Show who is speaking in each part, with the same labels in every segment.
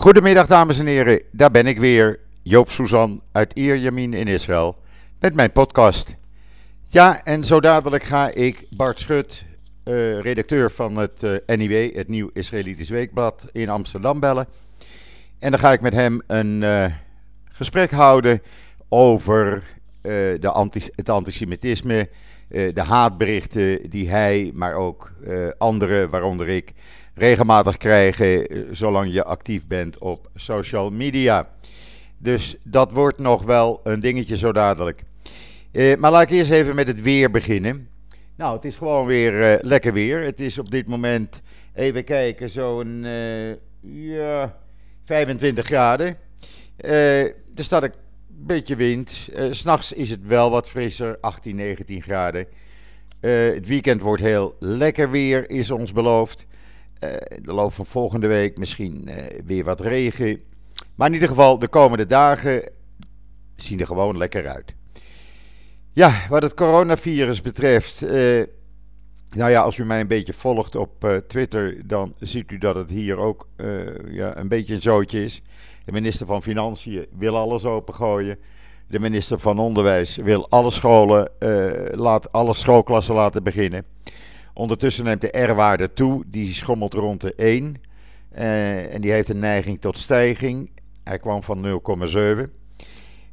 Speaker 1: Goedemiddag dames en heren, daar ben ik weer, Joop Suzan uit Ierjamin in Israël, met mijn podcast. Ja, en zo dadelijk ga ik Bart Schut, uh, redacteur van het eh, NIW, het Nieuw Israëlitisch Weekblad, in Amsterdam bellen. En dan ga ik met hem een uh, gesprek houden over de anti het antisemitisme, de haatberichten die hij, maar ook anderen, waaronder ik, regelmatig krijgen zolang je actief bent op social media. Dus dat wordt nog wel een dingetje zo dadelijk. Uh, maar laat ik eerst even met het weer beginnen. Nou, het is gewoon weer uh, lekker weer. Het is op dit moment, even kijken, zo'n uh, ja, 25 graden. er staat een beetje wind. S'nachts is het wel wat frisser, 18, 19 graden. het weekend wordt heel lekker weer, is ons beloofd. In de loop van volgende week misschien weer wat regen. Maar in ieder geval, de komende dagen zien er gewoon lekker uit. Ja, wat het coronavirus betreft. Uh, nou ja, als u mij een beetje volgt op Twitter, dan ziet u dat het hier ook ja, een beetje een zootje is. De minister van Financiën wil alles opengooien. De minister van Onderwijs wil alle scholen, laat alle schoolklassen laten beginnen. Ondertussen neemt de R-waarde toe, die schommelt rond de 1. en die heeft een neiging tot stijging. Hij kwam van 0,7.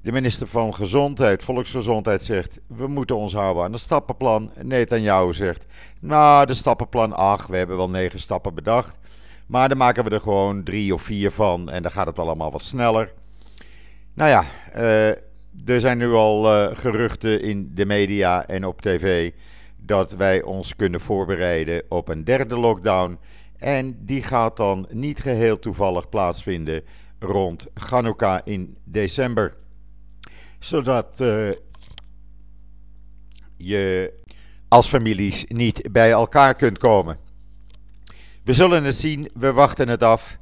Speaker 1: De minister van Gezondheid, Volksgezondheid, zegt: We moeten ons houden aan het stappenplan. Netanyahu zegt: Nou, de stappenplan 8, we hebben wel negen stappen bedacht. Maar dan maken we er gewoon drie of vier van en dan gaat het allemaal wat sneller. Nou ja, uh, er zijn nu al uh, geruchten in de media en op tv dat wij ons kunnen voorbereiden op een derde lockdown. En die gaat dan niet geheel toevallig plaatsvinden rond Hanukkah in december zodat uh, je als families niet bij elkaar kunt komen. We zullen het zien, we wachten het af.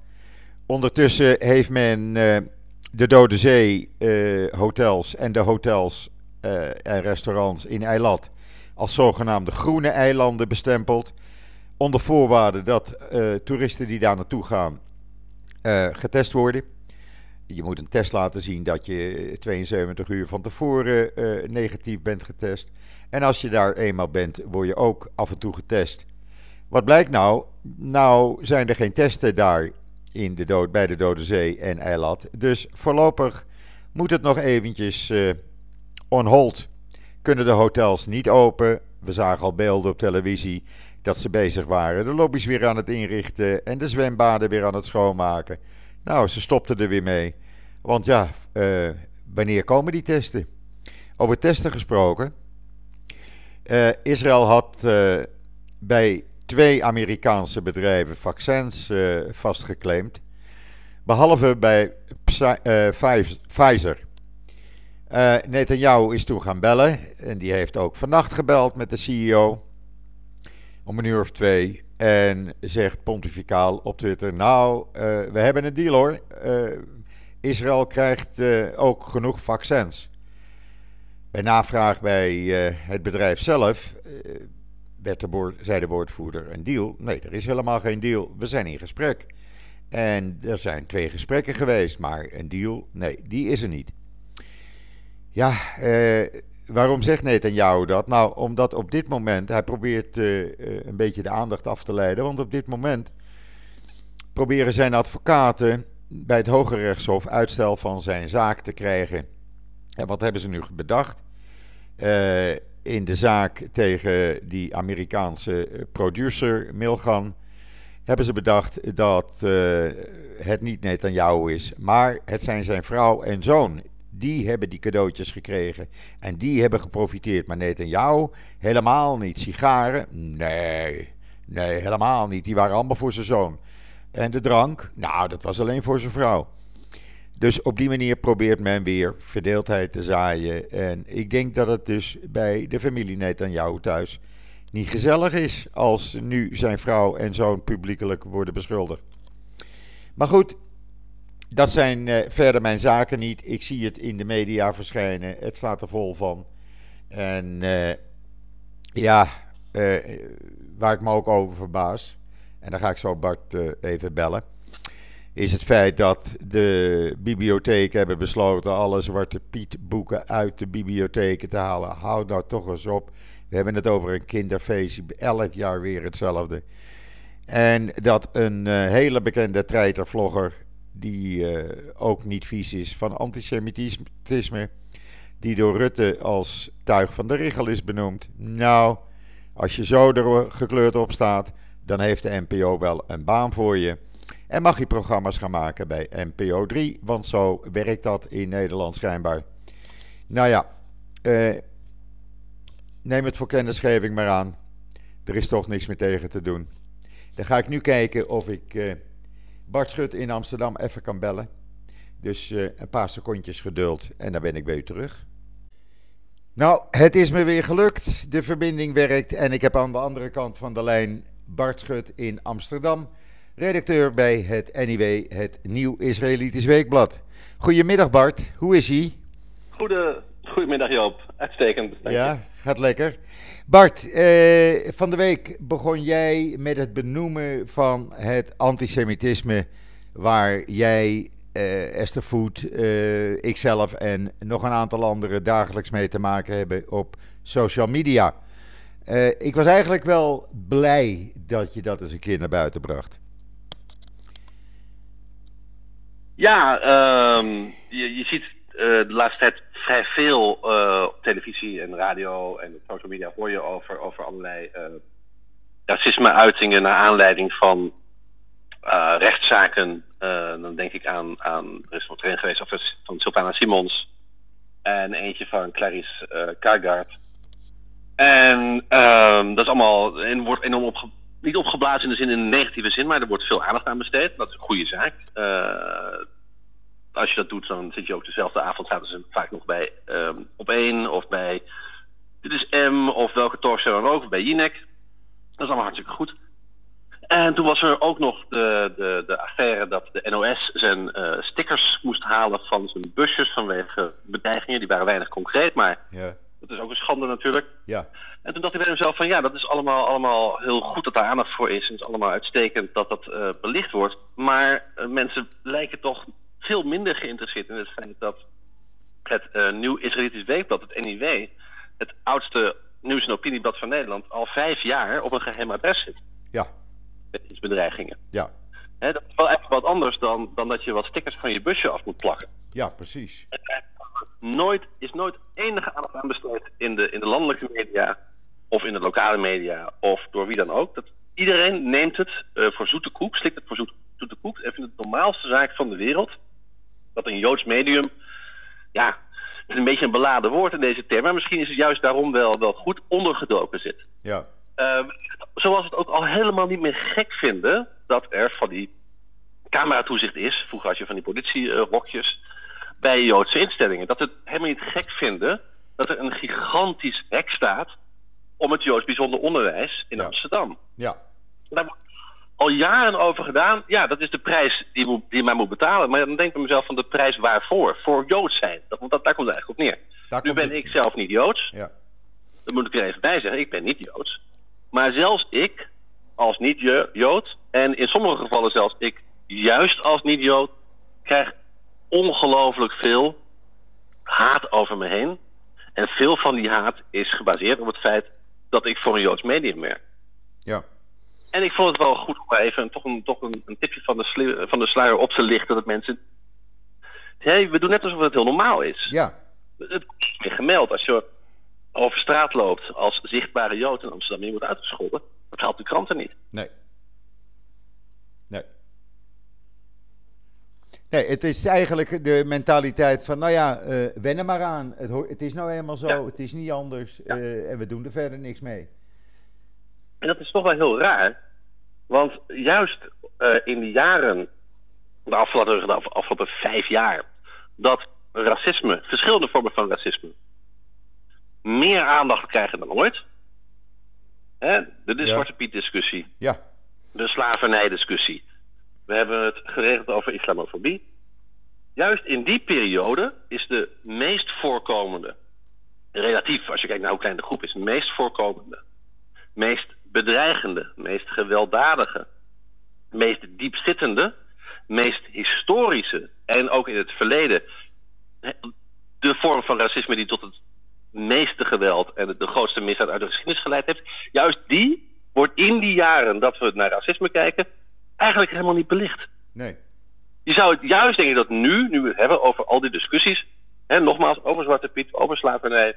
Speaker 1: Ondertussen heeft men uh, de Dode Zee uh, hotels en de hotels en restaurants in Eilat als zogenaamde groene eilanden bestempeld. Onder voorwaarde dat toeristen die daar naartoe gaan getest worden. Je moet een test laten zien dat je 72 uur van tevoren negatief bent getest. En als je daar eenmaal bent, word je ook af en toe getest. Wat blijkt nou? Nou zijn er geen testen daar in de dood, bij de Dode Zee en Eilat. Dus voorlopig moet het nog eventjes on hold. Kunnen de hotels niet open. We zagen al beelden op televisie dat ze bezig waren. De lobby's weer aan het inrichten en de zwembaden weer aan het schoonmaken. Nou, ze stopten er weer mee. Want ja, uh, wanneer komen die testen? Over testen gesproken. Uh, Israël had uh, bij twee Amerikaanse bedrijven vaccins vastgeclaimd. Behalve bij Pfizer. Netanyahu is toen gaan bellen. En die heeft ook vannacht gebeld met de CEO. Om een uur of twee. En zegt pontificaal op Twitter: Nou, uh, we hebben een deal hoor. Uh, Israël krijgt uh, ook genoeg vaccins. Bij navraag bij het bedrijf zelf werd de boord, zei de woordvoerder: Een deal? Nee, er is helemaal geen deal. We zijn in gesprek. En er zijn twee gesprekken geweest, maar een deal? Nee, die is er niet. Ja, Waarom zegt Netanyahu dat? Nou, omdat op dit moment, hij probeert uh, een beetje de aandacht af te leiden, want op dit moment proberen zijn advocaten bij het Hoge Rechtshof uitstel van zijn zaak te krijgen. En wat hebben ze nu bedacht? Uh, in de zaak tegen die Amerikaanse producer Milgan hebben ze bedacht dat het niet Netanyahu is, maar het zijn zijn vrouw en zoon die hebben die cadeautjes gekregen. En die hebben geprofiteerd. Maar jou helemaal niet. Sigaren? Nee. Nee, helemaal niet. Die waren allemaal voor zijn zoon. En de drank? Nou, dat was alleen voor zijn vrouw. Dus op die manier probeert men weer verdeeldheid te zaaien. En ik denk dat het dus bij de familie jou thuis niet gezellig is als nu zijn vrouw en zoon publiekelijk worden beschuldigd. Maar goed, dat zijn uh, verder mijn zaken niet. Ik zie het in de media verschijnen. Het staat er vol van. En uh, ja, uh, waar ik me ook over verbaas. En dan ga ik zo Bart even bellen. is het feit dat de bibliotheken hebben besloten alle Zwarte Piet boeken uit de bibliotheken te halen. Houd nou toch eens op. We hebben het over een kinderfeestje, elk jaar weer hetzelfde. En dat een hele bekende treitervlogger, die uh, ook niet vies is van antisemitisme, die door Rutte als tuig van de richel is benoemd. Nou, als je zo er gekleurd op staat, dan heeft de NPO wel een baan voor je. En mag je programma's gaan maken bij NPO 3, want zo werkt dat in Nederland schijnbaar. Nou ja, eh, neem het voor kennisgeving maar aan. Er is toch niks meer tegen te doen. Dan ga ik nu kijken of ik eh, Bart Schut in Amsterdam even kan bellen. Dus eh, een paar secondjes geduld en dan ben ik bij u terug. Nou, het is me weer gelukt. De verbinding werkt en ik heb aan de andere kant van de lijn Bart Schut in Amsterdam redacteur bij het NIW, het Nieuw Israëlitisch Weekblad. Goedemiddag Bart, hoe is hij?
Speaker 2: Goede, goedemiddag Joop, uitstekend.
Speaker 1: ja, gaat lekker. Bart, eh, van de week begon jij met het benoemen van het antisemitisme waar jij, eh, Esther Voet, eh, ikzelf en nog een aantal anderen dagelijks mee te maken hebben op social media. Ik was eigenlijk wel blij dat je dat eens een keer naar buiten bracht.
Speaker 2: Ja, um, je, je, ziet uh, de laatste tijd vrij veel uh, op televisie en radio en social media hoor je over, over allerlei uh, racisme-uitingen naar aanleiding van rechtszaken. dan denk ik aan, aan er is nog erin geweest of van Sultana Simons en eentje van Clarice uh. En um, dat is allemaal en wordt enorm opge niet opgeblazen in de zin in een negatieve zin, maar er wordt veel aandacht aan besteed. Dat is een goede zaak. Als je dat doet, dan zit je ook dezelfde avond, zaten ze vaak nog bij um, op één of bij Dit is M of welke talkshow dan ook, of bij Jinek. Dat is allemaal hartstikke goed. En toen was er ook nog de, de, de affaire dat de NOS zijn uh, stickers moest halen van zijn busjes vanwege bedreigingen. Die waren weinig concreet, maar ja. dat is ook een schande natuurlijk.
Speaker 1: Ja.
Speaker 2: En toen dacht ik bij mezelf van ja, dat is allemaal, allemaal heel goed dat daar aandacht voor is. En het is allemaal uitstekend dat dat uh, belicht wordt. Maar uh, mensen lijken toch veel minder geïnteresseerd in het feit dat het uh, Nieuw Israëlitisch Weekblad, het NIW, het oudste nieuws- en opinieblad van Nederland, al vijf jaar op een geheim adres zit.
Speaker 1: Ja.
Speaker 2: Met bedreigingen.
Speaker 1: Ja.
Speaker 2: He, dat is wel echt wat anders dan, dan dat je wat stickers van je busje af moet plakken.
Speaker 1: Ja, precies.
Speaker 2: Nooit, is nooit enige aandacht aan besteed in de, in de landelijke media of in de lokale media of door wie dan ook. Dat, iedereen neemt het uh, voor zoete koek, slikt het voor zoete, zoete koek en vindt het de normaalste zaak van de wereld dat een Joods medium, ja, het is een beetje een beladen woord in deze term, maar misschien is het juist daarom wel, wel goed ondergedoken zit.
Speaker 1: Ja.
Speaker 2: Uh, zoals het ook al helemaal niet meer gek vinden dat er van die cameratoezicht is, vroeger had je van die politierokjes, bij Joodse instellingen. Dat het helemaal niet gek vinden dat er een gigantisch hek staat om het Joods bijzonder onderwijs in
Speaker 1: ja.
Speaker 2: Amsterdam.
Speaker 1: Ja.
Speaker 2: Daar al jaren over gedaan. Ja, dat is de prijs die, moet, die men moet betalen. Maar dan denk ik mezelf van de prijs waarvoor? Voor Joods zijn. Dat, dat, daar komt het eigenlijk op neer.
Speaker 1: Daar
Speaker 2: nu ben
Speaker 1: het...
Speaker 2: ik zelf niet Joods.
Speaker 1: Ja.
Speaker 2: Dat moet ik er even bij zeggen. Ik ben niet Joods. Maar zelfs ik, als niet-Jood, en in sommige gevallen zelfs ik, juist als niet-Jood, krijg ongelooflijk veel haat over me heen. En veel van die haat is gebaseerd op het feit dat ik voor een Joods medium werk.
Speaker 1: Ja.
Speaker 2: En ik vond het wel goed om even toch een, toch een, een tipje van de, van de sluier op te lichten. Dat mensen. Hey, we doen net alsof het heel normaal is.
Speaker 1: Ja.
Speaker 2: Het is gemeld. Als je over straat loopt als zichtbare Jood in Amsterdam en je wordt uitgescholden, dat helpt de kranten niet.
Speaker 1: Nee. Nee. Nee, het is eigenlijk de mentaliteit van, nou ja, uh, wen er maar aan. Het, het, is nou eenmaal zo, ja. het is niet anders ja. uh, en we doen er verder niks mee.
Speaker 2: En dat is toch wel heel raar. Want juist uh, in de jaren, de afgelopen, de afgelopen vijf jaar, dat racisme, verschillende vormen van racisme, meer aandacht krijgen dan ooit. Hè? De, de Zwarte Piet discussie.
Speaker 1: Ja.
Speaker 2: De slavernij discussie. We hebben het geregeld over islamofobie. Juist in die periode is de meest voorkomende, relatief als je kijkt naar hoe klein de groep is, de meest voorkomende, meest bedreigende, meest gewelddadige, meest diepzittende meest historische en ook in het verleden de vorm van racisme die tot het meeste geweld en de grootste misdaad uit de geschiedenis geleid heeft, juist die wordt in die jaren dat we naar racisme kijken, eigenlijk helemaal niet belicht.
Speaker 1: Nee.
Speaker 2: Je zou het juist, denk ik, dat nu, nu we het hebben over al die discussies, hè, nogmaals, over Zwarte Piet, over slavernij,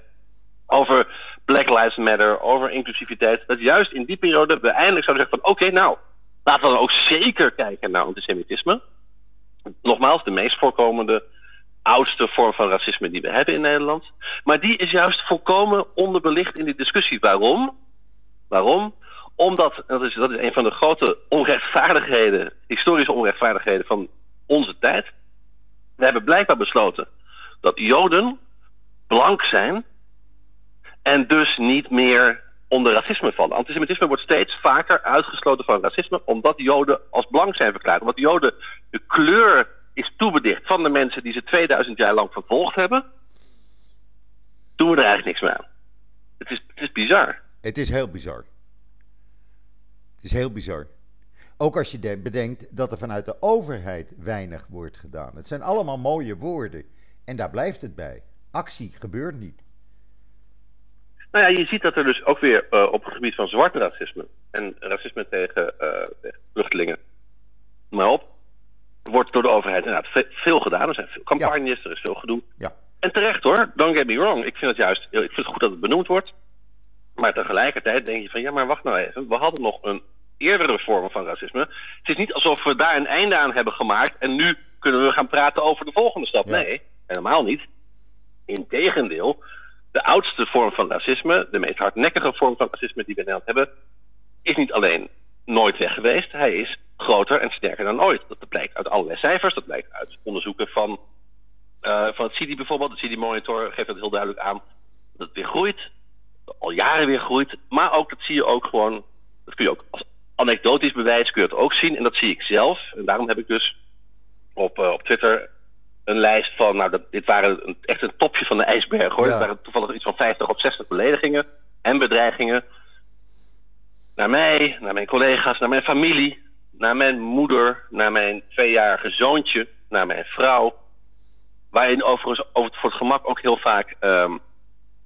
Speaker 2: over Black Lives Matter, over inclusiviteit, dat juist in die periode we eindelijk zouden zeggen van oké, nou, laten we dan ook zeker kijken naar antisemitisme. Nogmaals, de meest voorkomende, oudste vorm van racisme die we hebben in Nederland. Maar die is juist volkomen onderbelicht in die discussie. Waarom? Waarom? Omdat, dat is, dat is een van de grote onrechtvaardigheden, historische onrechtvaardigheden van onze tijd. We hebben blijkbaar besloten dat Joden blank zijn en dus niet meer onder racisme vallen. Antisemitisme wordt steeds vaker uitgesloten van racisme omdat Joden als blank zijn verklaard. Omdat Joden de kleur is toebedicht van de mensen die ze 2000 jaar lang vervolgd hebben, doen we er eigenlijk niks mee aan. Het is, het is bizar.
Speaker 1: Het is heel bizar. Het is heel bizar. Ook als je bedenkt dat er vanuit de overheid weinig wordt gedaan. Het zijn allemaal mooie woorden. En daar blijft het bij. Actie gebeurt niet.
Speaker 2: Nou ja, je ziet dat er dus ook weer uh, op het gebied van zwart racisme en racisme tegen, uh, tegen vluchtelingen, maar op, wordt door de overheid inderdaad veel gedaan. Er zijn veel campagnes, er is veel gedoe.
Speaker 1: Ja.
Speaker 2: En terecht hoor, don't get me wrong. Ik vind het juist ik vind het goed dat het benoemd wordt. Maar tegelijkertijd denk je van ja, maar wacht nou even. We hadden nog een eerdere vorm van racisme. Het is niet alsof we daar een einde aan hebben gemaakt en nu kunnen we gaan praten over de volgende stap. Nee, helemaal niet. Integendeel, de oudste vorm van racisme, de meest hardnekkige vorm van racisme die we in Nederland hebben, is niet alleen nooit weg geweest. Hij is groter en sterker dan ooit. Dat blijkt uit allerlei cijfers. Dat blijkt uit onderzoeken van, uh, van het CIDI bijvoorbeeld. De CIDI-monitor geeft dat heel duidelijk aan. Dat het weer groeit. Al jaren weer groeit. Maar ook, dat zie je ook gewoon... Dat kun je ook als anekdotisch bewijs kun je het ook zien. En dat zie ik zelf. En daarom heb ik dus op, uh, op Twitter een lijst van... Nou, dat, dit waren een, echt een topje van de ijsberg hoor. Ja. Het waren toevallig iets van 50 of 60 beledigingen en bedreigingen naar mij, naar mijn collega's, naar mijn familie, naar mijn moeder, naar mijn tweejarige zoontje, naar mijn vrouw. Waarin overigens over het, voor het gemak ook heel vaak um,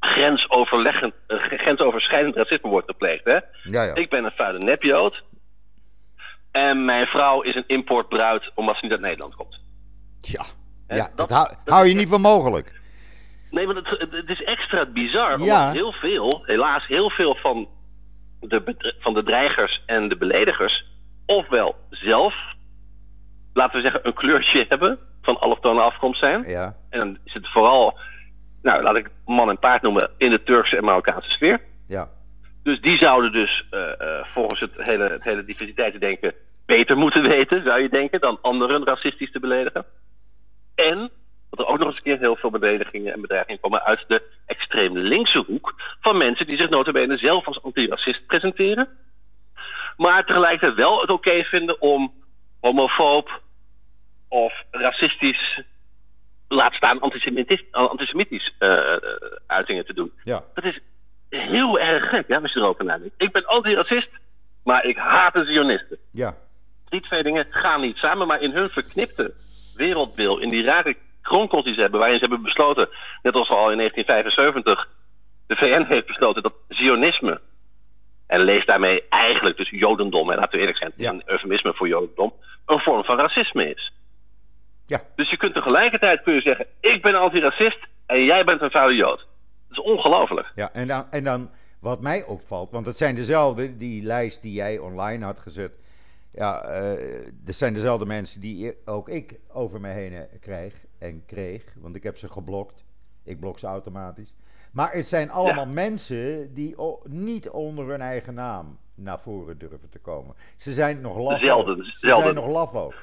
Speaker 2: grensoverleggend, uh, grensoverschrijdend racisme wordt gepleegd. Hè?
Speaker 1: Ja, ja.
Speaker 2: Ik ben een vuile nepjood. En mijn vrouw is een importbruid omdat ze niet uit Nederland komt.
Speaker 1: Ja, ja dat, dat, hou, dat hou je niet voor mogelijk.
Speaker 2: Nee, maar het, het, is extra bizar. Omdat ja. heel veel, helaas heel veel van de, van de dreigers en de beledigers ofwel zelf, laten we zeggen, een kleurtje hebben van allochtone afkomst zijn.
Speaker 1: Ja.
Speaker 2: En dan is het vooral, nou laat ik man en paard noemen, in de Turkse en Marokkaanse sfeer.
Speaker 1: Ja.
Speaker 2: Dus die zouden dus uh, uh, volgens het hele, het hele diversiteitsdenken beter moeten weten, zou je denken, dan anderen racistisch te beledigen. En dat er ook nog eens een keer heel veel beledigingen en bedreigingen komen uit de extreem linkse hoek van mensen die zich notabene zelf als antiracist presenteren. Maar tegelijkertijd wel het oké vinden om homofoob of racistisch, laat staan antisemitisch, antisemitisch uh, uitingen te doen.
Speaker 1: Ja.
Speaker 2: Dat is heel erg gek, hè, als je erover nadenkt. Ik ben antiracist, maar ik haat de Zionisten.
Speaker 1: Ja.
Speaker 2: Die twee dingen gaan niet samen, maar in hun verknipte wereldbeeld, in die rare kronkels die ze hebben, waarin ze hebben besloten, net als al in 1975 de VN heeft besloten dat Zionisme, en lees daarmee eigenlijk dus Jodendom, en laten we eerlijk zijn, is een eufemisme voor Jodendom, een vorm van racisme is.
Speaker 1: Ja.
Speaker 2: Dus je kunt tegelijkertijd kun je zeggen, ik ben antiracist en jij bent een vuile Jood. Dat is ongelooflijk.
Speaker 1: Ja, en dan, en dan wat mij opvalt, want het zijn dezelfde, die lijst die jij online had gezet, ja, dat zijn dezelfde mensen die ook ik over me heen krijg en kreeg. Want ik heb ze geblokt. Ik blok ze automatisch. Maar het zijn allemaal ja. mensen die niet onder hun eigen naam naar voren durven te komen. Ze zijn nog laf.
Speaker 2: Zelden,
Speaker 1: Ze
Speaker 2: zelden.
Speaker 1: zijn nog laf ook.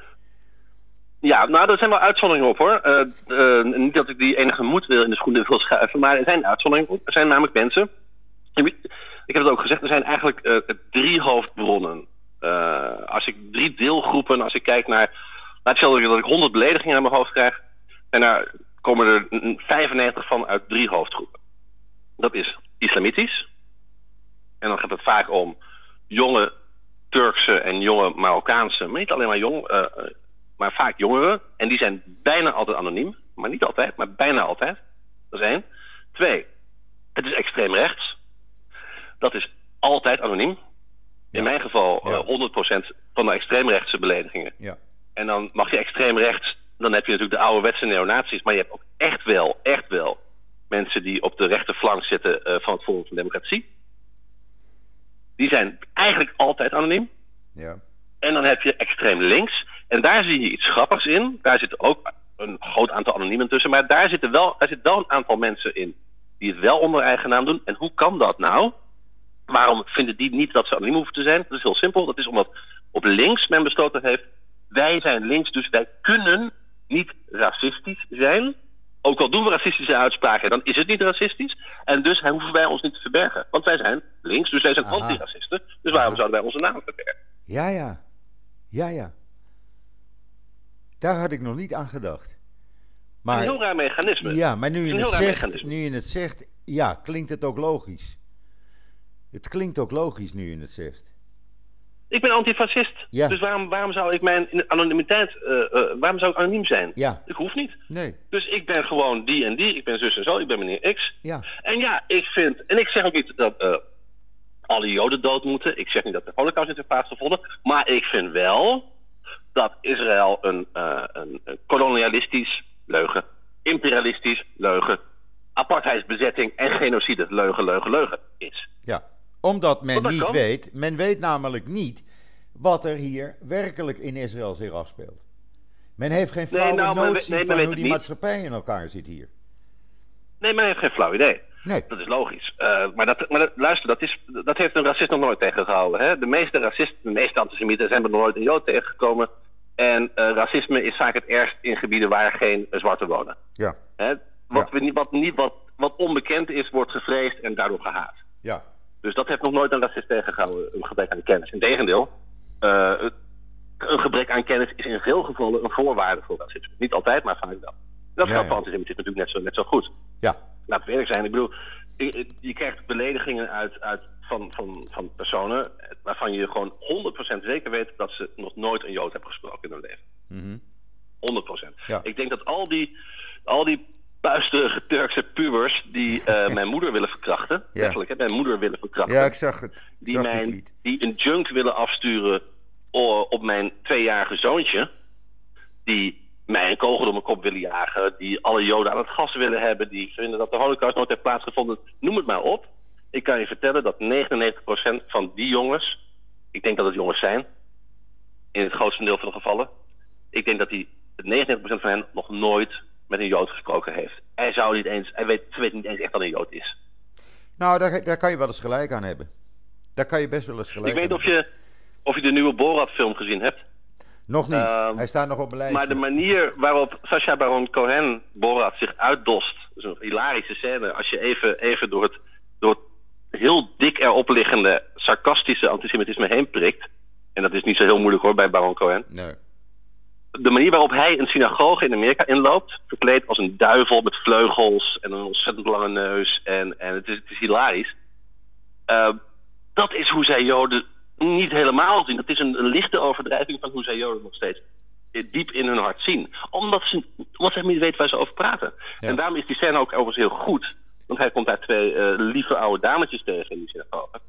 Speaker 2: Ja, nou, er zijn wel uitzonderingen op hoor. Uh, uh, niet dat ik die enige moed wil in de schoenen wil schuiven, maar er zijn uitzonderingen op. Er zijn namelijk mensen. Ik heb het ook gezegd, er zijn eigenlijk uh, drie hoofdbronnen uh, als ik drie deelgroepen, als ik kijk naar. Laat zeggen dat ik 100 beledigingen aan mijn hoofd krijg. En daar komen er 95 van uit drie hoofdgroepen. Dat is islamitisch. En dan gaat het vaak om jonge Turkse en jonge Marokkaanse, maar niet alleen maar jong, uh, maar vaak jongeren. En die zijn bijna altijd anoniem. Maar niet altijd, maar bijna altijd. Dat is één. Twee, het is extreem rechts. Dat is altijd anoniem. In mijn geval
Speaker 1: Ja.
Speaker 2: eh, 100% van de extreemrechtse beledigingen.
Speaker 1: Ja.
Speaker 2: En dan mag je extreem rechts, dan heb je natuurlijk de ouderwetse neonazies. Maar je hebt ook echt wel, echt wel mensen die op de rechterflank zitten eh, van het Forum van Democratie. Die zijn eigenlijk altijd anoniem.
Speaker 1: Ja.
Speaker 2: En dan heb je extreem links. En daar zie je iets grappigs in. Daar zit ook een groot aantal anoniemen tussen. Maar daar, zitten wel, daar zit wel een aantal mensen in die het wel onder eigen naam doen. En hoe kan dat nou? Waarom vinden die niet dat ze anoniem hoeven te zijn? Dat is heel simpel. Dat is omdat op links men besloten heeft... wij zijn links, dus wij kunnen niet racistisch zijn. Ook al doen we racistische uitspraken, dan is het niet racistisch. En dus hoeven wij ons niet te verbergen. Want wij zijn links, dus wij zijn antiracisten. Dus waarom zouden wij onze naam verbergen?
Speaker 1: Ja, ja. Ja, ja. Daar had ik nog niet aan gedacht.
Speaker 2: een heel
Speaker 1: Maar,
Speaker 2: raar mechanisme.
Speaker 1: ja, maar nu je, het zegt,
Speaker 2: mechanisme.
Speaker 1: nu je het zegt, ja, klinkt het ook logisch. Het klinkt ook logisch nu je het zegt.
Speaker 2: Ik ben antifascist.
Speaker 1: Ja.
Speaker 2: Dus waarom, waarom zou ik mijn anonimiteit, eh, eh, waarom zou ik anoniem zijn?
Speaker 1: Ja.
Speaker 2: Ik hoef niet.
Speaker 1: Nee,
Speaker 2: Dus ik ben gewoon die en die, ik ben zus en zo, ik ben meneer X.
Speaker 1: ja.
Speaker 2: En ja, ik vind, en ik zeg ook niet dat eh, alle Joden dood moeten. Ik zeg niet dat de Holocaust niet heeft plaatsgevonden. Maar ik vind wel dat Israël een, een, een kolonialistisch leugen, imperialistisch leugen, apartheidsbezetting en genocide leugen, leugen, leugen is.
Speaker 1: Ja, omdat men
Speaker 2: dat
Speaker 1: niet
Speaker 2: kan.
Speaker 1: weet, men weet namelijk niet wat er hier werkelijk in Israël zich afspeelt. Men heeft geen
Speaker 2: Nee,
Speaker 1: flauwe
Speaker 2: nou,
Speaker 1: notie
Speaker 2: nee, men
Speaker 1: van hoe die
Speaker 2: niet.
Speaker 1: maatschappij in elkaar zit hier.
Speaker 2: Nee, men heeft geen flauw idee.
Speaker 1: Nee,
Speaker 2: Dat is logisch. Eh, maar dat, maar dat, luister, dat, is, dat heeft een racist nog nooit tegengehouden. Hè? De meeste racisten, de meeste antisemieten zijn er nog nooit een Jood tegengekomen. En eh, racisme is vaak het ergst in gebieden waar geen zwarte wonen.
Speaker 1: ja,
Speaker 2: Hè? Wat,
Speaker 1: Ja.
Speaker 2: we niet, wat, niet, wat, wat onbekend is, wordt gevreesd en daardoor gehaat.
Speaker 1: ja,
Speaker 2: Dus dat heeft nog nooit een racist tegengehouden, een gebrek aan kennis. Integendeel, het- een gebrek aan kennis is in veel gevallen een voorwaarde voor racisme. Niet altijd, maar vaak wel. Dat
Speaker 1: Ja,
Speaker 2: geldt
Speaker 1: ja.
Speaker 2: voor antisemitisme natuurlijk net zo, net zo goed
Speaker 1: ja,
Speaker 2: laten we eerlijk zijn. Ik bedoel, je, je krijgt beledigingen uit, uit van, van, van personen waarvan je gewoon 100% zeker weet dat ze nog nooit een Jood hebben gesproken in hun leven.
Speaker 1: mhm,
Speaker 2: 100%.
Speaker 1: Ja.
Speaker 2: Ik denk dat al die, al die puisterige Turkse pubers die eh, mijn moeder willen verkrachten,
Speaker 1: Ja.
Speaker 2: letterlijk, hè, mijn moeder willen verkrachten,
Speaker 1: ja, ik zag het. Ik
Speaker 2: die,
Speaker 1: zag
Speaker 2: mijn, die een junk willen afsturen op mijn tweejarige zoontje. Die mij een kogel door mijn kop willen jagen. Die alle joden aan het gas willen hebben. Die vinden dat de holocaust nooit heeft plaatsgevonden. Noem het maar op. Ik kan je vertellen dat 99% van die jongens... Ik denk dat het jongens zijn. In het grootste deel van de gevallen. Ik denk dat die 99% van hen nog nooit met een jood gesproken heeft. Hij zou niet eens... Hij weet, ze weet niet eens echt wat een jood is.
Speaker 1: Nou, daar, daar kan je wel eens gelijk aan hebben. Daar kan je best wel eens gelijk
Speaker 2: Ik weet of je, of je de nieuwe Borat-film gezien hebt.
Speaker 1: Nog niet.
Speaker 2: Ehm,
Speaker 1: Hij staat nog op mijn lijstje.
Speaker 2: Maar de manier waarop Sacha Baron Cohen Borat zich uitdost, is een hilarische scène. Als je even, even door, het, door het heel dik erop liggende sarcastische antisemitisme heen prikt. En dat is niet zo heel moeilijk hoor bij Baron Cohen.
Speaker 1: Nee.
Speaker 2: De manier waarop hij een synagoge in Amerika inloopt, verkleed als een duivel met vleugels en een ontzettend lange neus. En, en het, is, het is hilarisch. Eh, dat is hoe zij Joden niet helemaal zien. Dat is een, een lichte overdrijving van hoe zij Joden nog steeds diep in hun hart zien. Omdat ze, omdat ze niet weten waar ze over praten.
Speaker 1: Ja.
Speaker 2: En daarom is die scène ook overigens heel goed. Want hij komt daar twee eh, lieve oude dametjes tegen in die synagoge.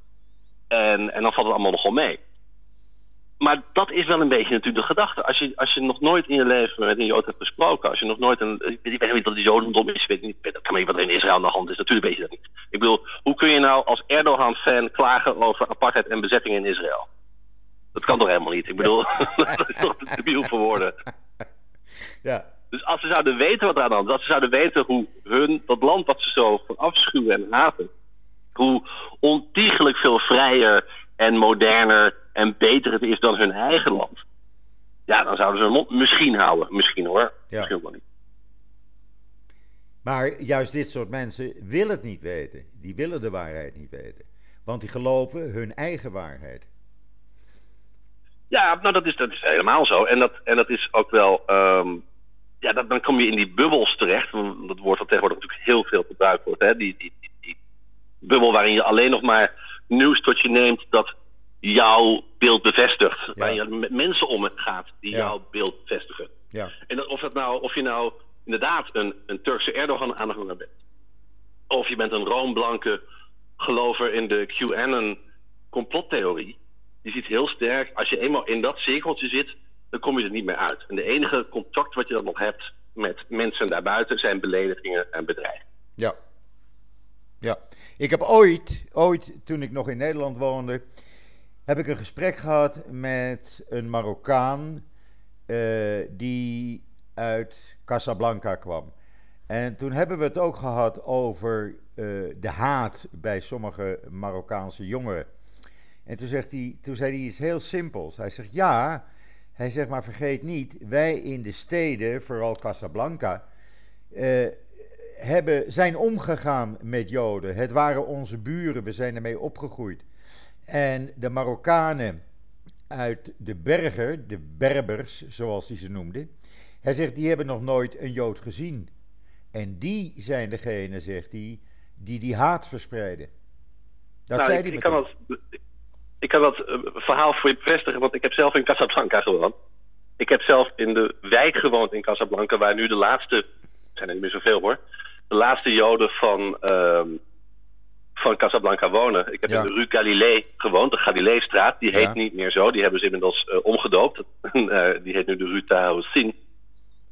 Speaker 2: En, en dan valt het allemaal nogal mee. Maar dat is wel een beetje natuurlijk de gedachte. Als je, als je nog nooit in je leven met een Jood hebt gesproken, als je nog nooit een. Ik weet niet wat die Jodendom is, ik weet niet, dat kan niet wat er in Israël aan de hand is. Natuurlijk weet je dat niet. Ik bedoel, hoe kun je nou als Erdogan-fan klagen over apartheid en bezetting in Israël? Dat kan toch helemaal niet? Ik bedoel, dat is toch te debiel voor woorden.
Speaker 1: Ja.
Speaker 2: Dus als ze zouden weten wat er aan de hand is, als ze zouden weten hoe hun, dat land wat ze zo van afschuwen en haten, hoe ontiegelijk veel vrijer en moderner en beter het is dan hun eigen land. Ja, dan zouden ze hun mond misschien houden. Misschien hoor.
Speaker 1: Ja.
Speaker 2: Misschien wel niet.
Speaker 1: Maar juist dit soort mensen willen het niet weten. Die willen de waarheid niet weten. Want die geloven hun eigen waarheid.
Speaker 2: Ja, nou dat is, dat is helemaal zo. En dat, en dat is ook wel. ehm, ja, dat, dan kom je in die bubbels terecht. Dat woord dat tegenwoordig natuurlijk heel veel gebruikt wordt. Hè? Die, die, die, die bubbel waarin je alleen nog maar nieuws tot je neemt dat jouw beeld bevestigt. Waar je met mensen omgaat die jouw beeld bevestigen.
Speaker 1: Ja.
Speaker 2: En dat, of, dat nou, of je nou inderdaad een, een Turkse Erdogan-aanhanger bent. Of je bent een roomblanke gelover in de QAnon-complottheorie. Je ziet heel sterk, als je eenmaal in dat cirkeltje zit, dan kom je er niet meer uit. En de enige contact wat je dan nog hebt met mensen daarbuiten zijn beledigingen en bedreigingen.
Speaker 1: Ja. Ja. Ik heb ooit, ooit, toen ik nog in Nederland woonde, heb ik een gesprek gehad met een Marokkaan uh, die uit Casablanca kwam. En toen hebben we het ook gehad over uh, de haat bij sommige Marokkaanse jongeren. En toen, zegt hij, toen zei hij iets heel simpels. Hij zegt ja, hij zegt maar vergeet niet, wij in de steden, vooral Casablanca, uh, hebben, zijn omgegaan met Joden. Het waren onze buren, we zijn ermee opgegroeid. En de Marokkanen uit de bergen, de Berbers, zoals hij ze noemde, hij zegt die hebben nog nooit een Jood gezien. En die zijn degene, zegt hij, die die haat verspreiden.
Speaker 2: Dat nou, zei ik, hij ik kan dat, ik kan dat uh, verhaal voor je bevestigen, want ik heb zelf in Casablanca gewoond. Ik heb zelf in de wijk gewoond in Casablanca, waar nu de laatste, zijn er niet meer zoveel hoor, de laatste Joden van, uh, van Casablanca wonen. Ik heb in de Rue Galilei gewoond, de Galileistraat. Die heet ja. niet meer zo, die hebben ze inmiddels uh, omgedoopt. die heet nu de Rue Tahoussin.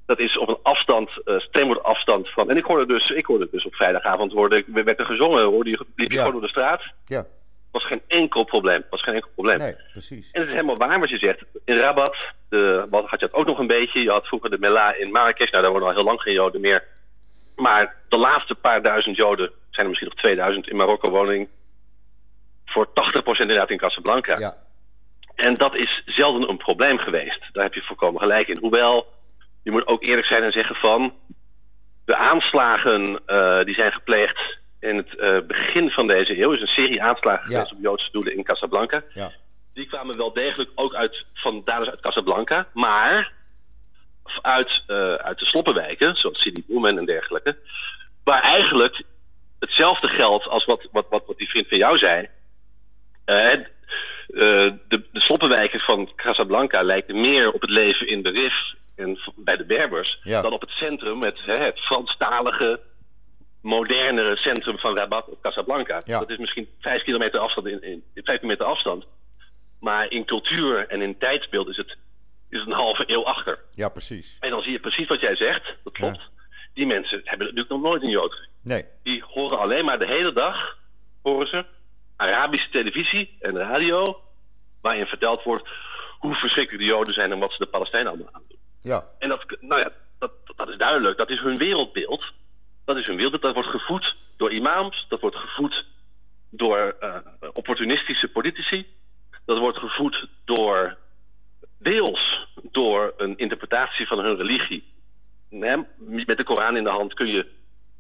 Speaker 2: Dat is op een afstand, uh, afstand van. En ik hoorde dus, ik hoorde dus op vrijdagavond hoorde, werd er gezongen, hoorde je, liep je ja. gewoon door de straat.
Speaker 1: Ja.
Speaker 2: Was geen enkel probleem. Was geen enkel probleem.
Speaker 1: Nee, precies.
Speaker 2: En het is helemaal waar wat je zegt. In Rabat, de, wat had je het ook nog een beetje. Je had vroeger de Mela in Marrakesh. Nou, daar wonen al heel lang geen Joden meer. Maar de laatste paar duizend Joden, zijn er misschien nog 2000 in Marokko woning. Voor 80% inderdaad in Casablanca.
Speaker 1: Ja.
Speaker 2: En dat is zelden een probleem geweest. Daar heb je volkomen gelijk in. Hoewel, je moet ook eerlijk zijn en zeggen van... de aanslagen uh, die zijn gepleegd in het uh, begin van deze eeuw... is een serie aanslagen ja. geweest op Joodse doelen in Casablanca.
Speaker 1: Ja.
Speaker 2: Die kwamen wel degelijk ook uit, van daders uit Casablanca. Maar uit, uh, uit de sloppenwijken, zoals Sidi Boemen en dergelijke... waar eigenlijk hetzelfde geldt als wat, wat, wat, wat die vriend van jou zei... Uh, de, de sloppenwijken van Casablanca lijken meer op het leven in de Rif en bij de Berbers
Speaker 1: ja.
Speaker 2: dan op het centrum, het, hè, het Franstalige, modernere centrum van Rabat of Casablanca.
Speaker 1: Ja.
Speaker 2: Dat is misschien vijf kilometer afstand in, in, vijf kilometer afstand. Maar in cultuur en in tijdsbeeld is het, is het een halve eeuw achter.
Speaker 1: Ja, precies.
Speaker 2: En dan zie je precies wat jij zegt, dat klopt.
Speaker 1: Ja.
Speaker 2: Die mensen hebben natuurlijk nog nooit een Jood gezien.
Speaker 1: Nee.
Speaker 2: Die horen alleen maar de hele dag, horen ze, Arabische televisie en radio, waarin verteld wordt hoe verschrikkelijk de Joden zijn en wat ze de Palestijnen allemaal aan doen.
Speaker 1: Ja.
Speaker 2: En dat, nou ja, dat, dat is duidelijk. Dat is hun wereldbeeld. Dat is hun wereldbeeld. Dat wordt gevoed door imams. Dat wordt gevoed door uh, opportunistische politici. Dat wordt gevoed door deels door een interpretatie van hun religie. Nee, met de Koran in de hand kun je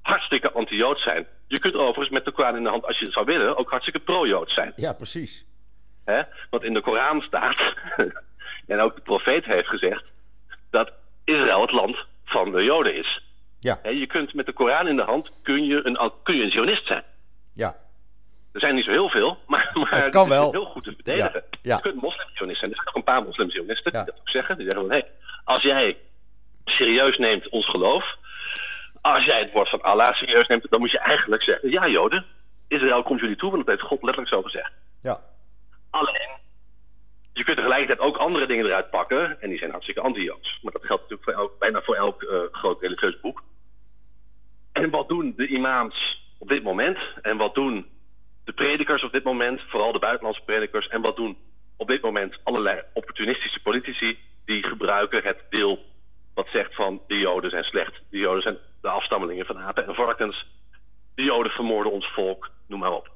Speaker 2: hartstikke anti-Jood zijn. Je kunt overigens met de Koran in de hand, als je het zou willen, ook hartstikke pro-Jood zijn.
Speaker 1: Ja, precies.
Speaker 2: He? Want in de Koran staat, en ook de profeet heeft gezegd, dat Israël het land van de Joden is.
Speaker 1: Ja.
Speaker 2: He, je kunt met de Koran in de hand, kun je een, kun je een Zionist zijn.
Speaker 1: Ja.
Speaker 2: Er zijn niet zo heel veel, maar, maar
Speaker 1: het kan wel.
Speaker 2: heel goed te verdedigen.
Speaker 1: Ja. Ja.
Speaker 2: Je kunt moslim-Zionist zijn. Er zijn ook een paar moslim-Zionisten die dat ook zeggen. Die zeggen van, hé, hey, als jij serieus neemt ons geloof... als jij het woord van Allah serieus neemt... dan moet je eigenlijk zeggen, ja Joden, Israël komt jullie toe... want dat heeft God letterlijk zo gezegd.
Speaker 1: Ja.
Speaker 2: Alleen, je kunt tegelijkertijd ook andere dingen eruit pakken... en die zijn hartstikke anti-Joods. Maar dat geldt natuurlijk voor elk, bijna voor elk uh, groot religieus boek. En wat doen de imams op dit moment? En wat doen de predikers op dit moment? Vooral de buitenlandse predikers. En wat doen op dit moment allerlei opportunistische politici... die gebruiken het deel wat zegt van... de Joden zijn slecht. De Joden zijn de afstammelingen van apen en varkens. De Joden vermoorden ons volk. Noem maar op.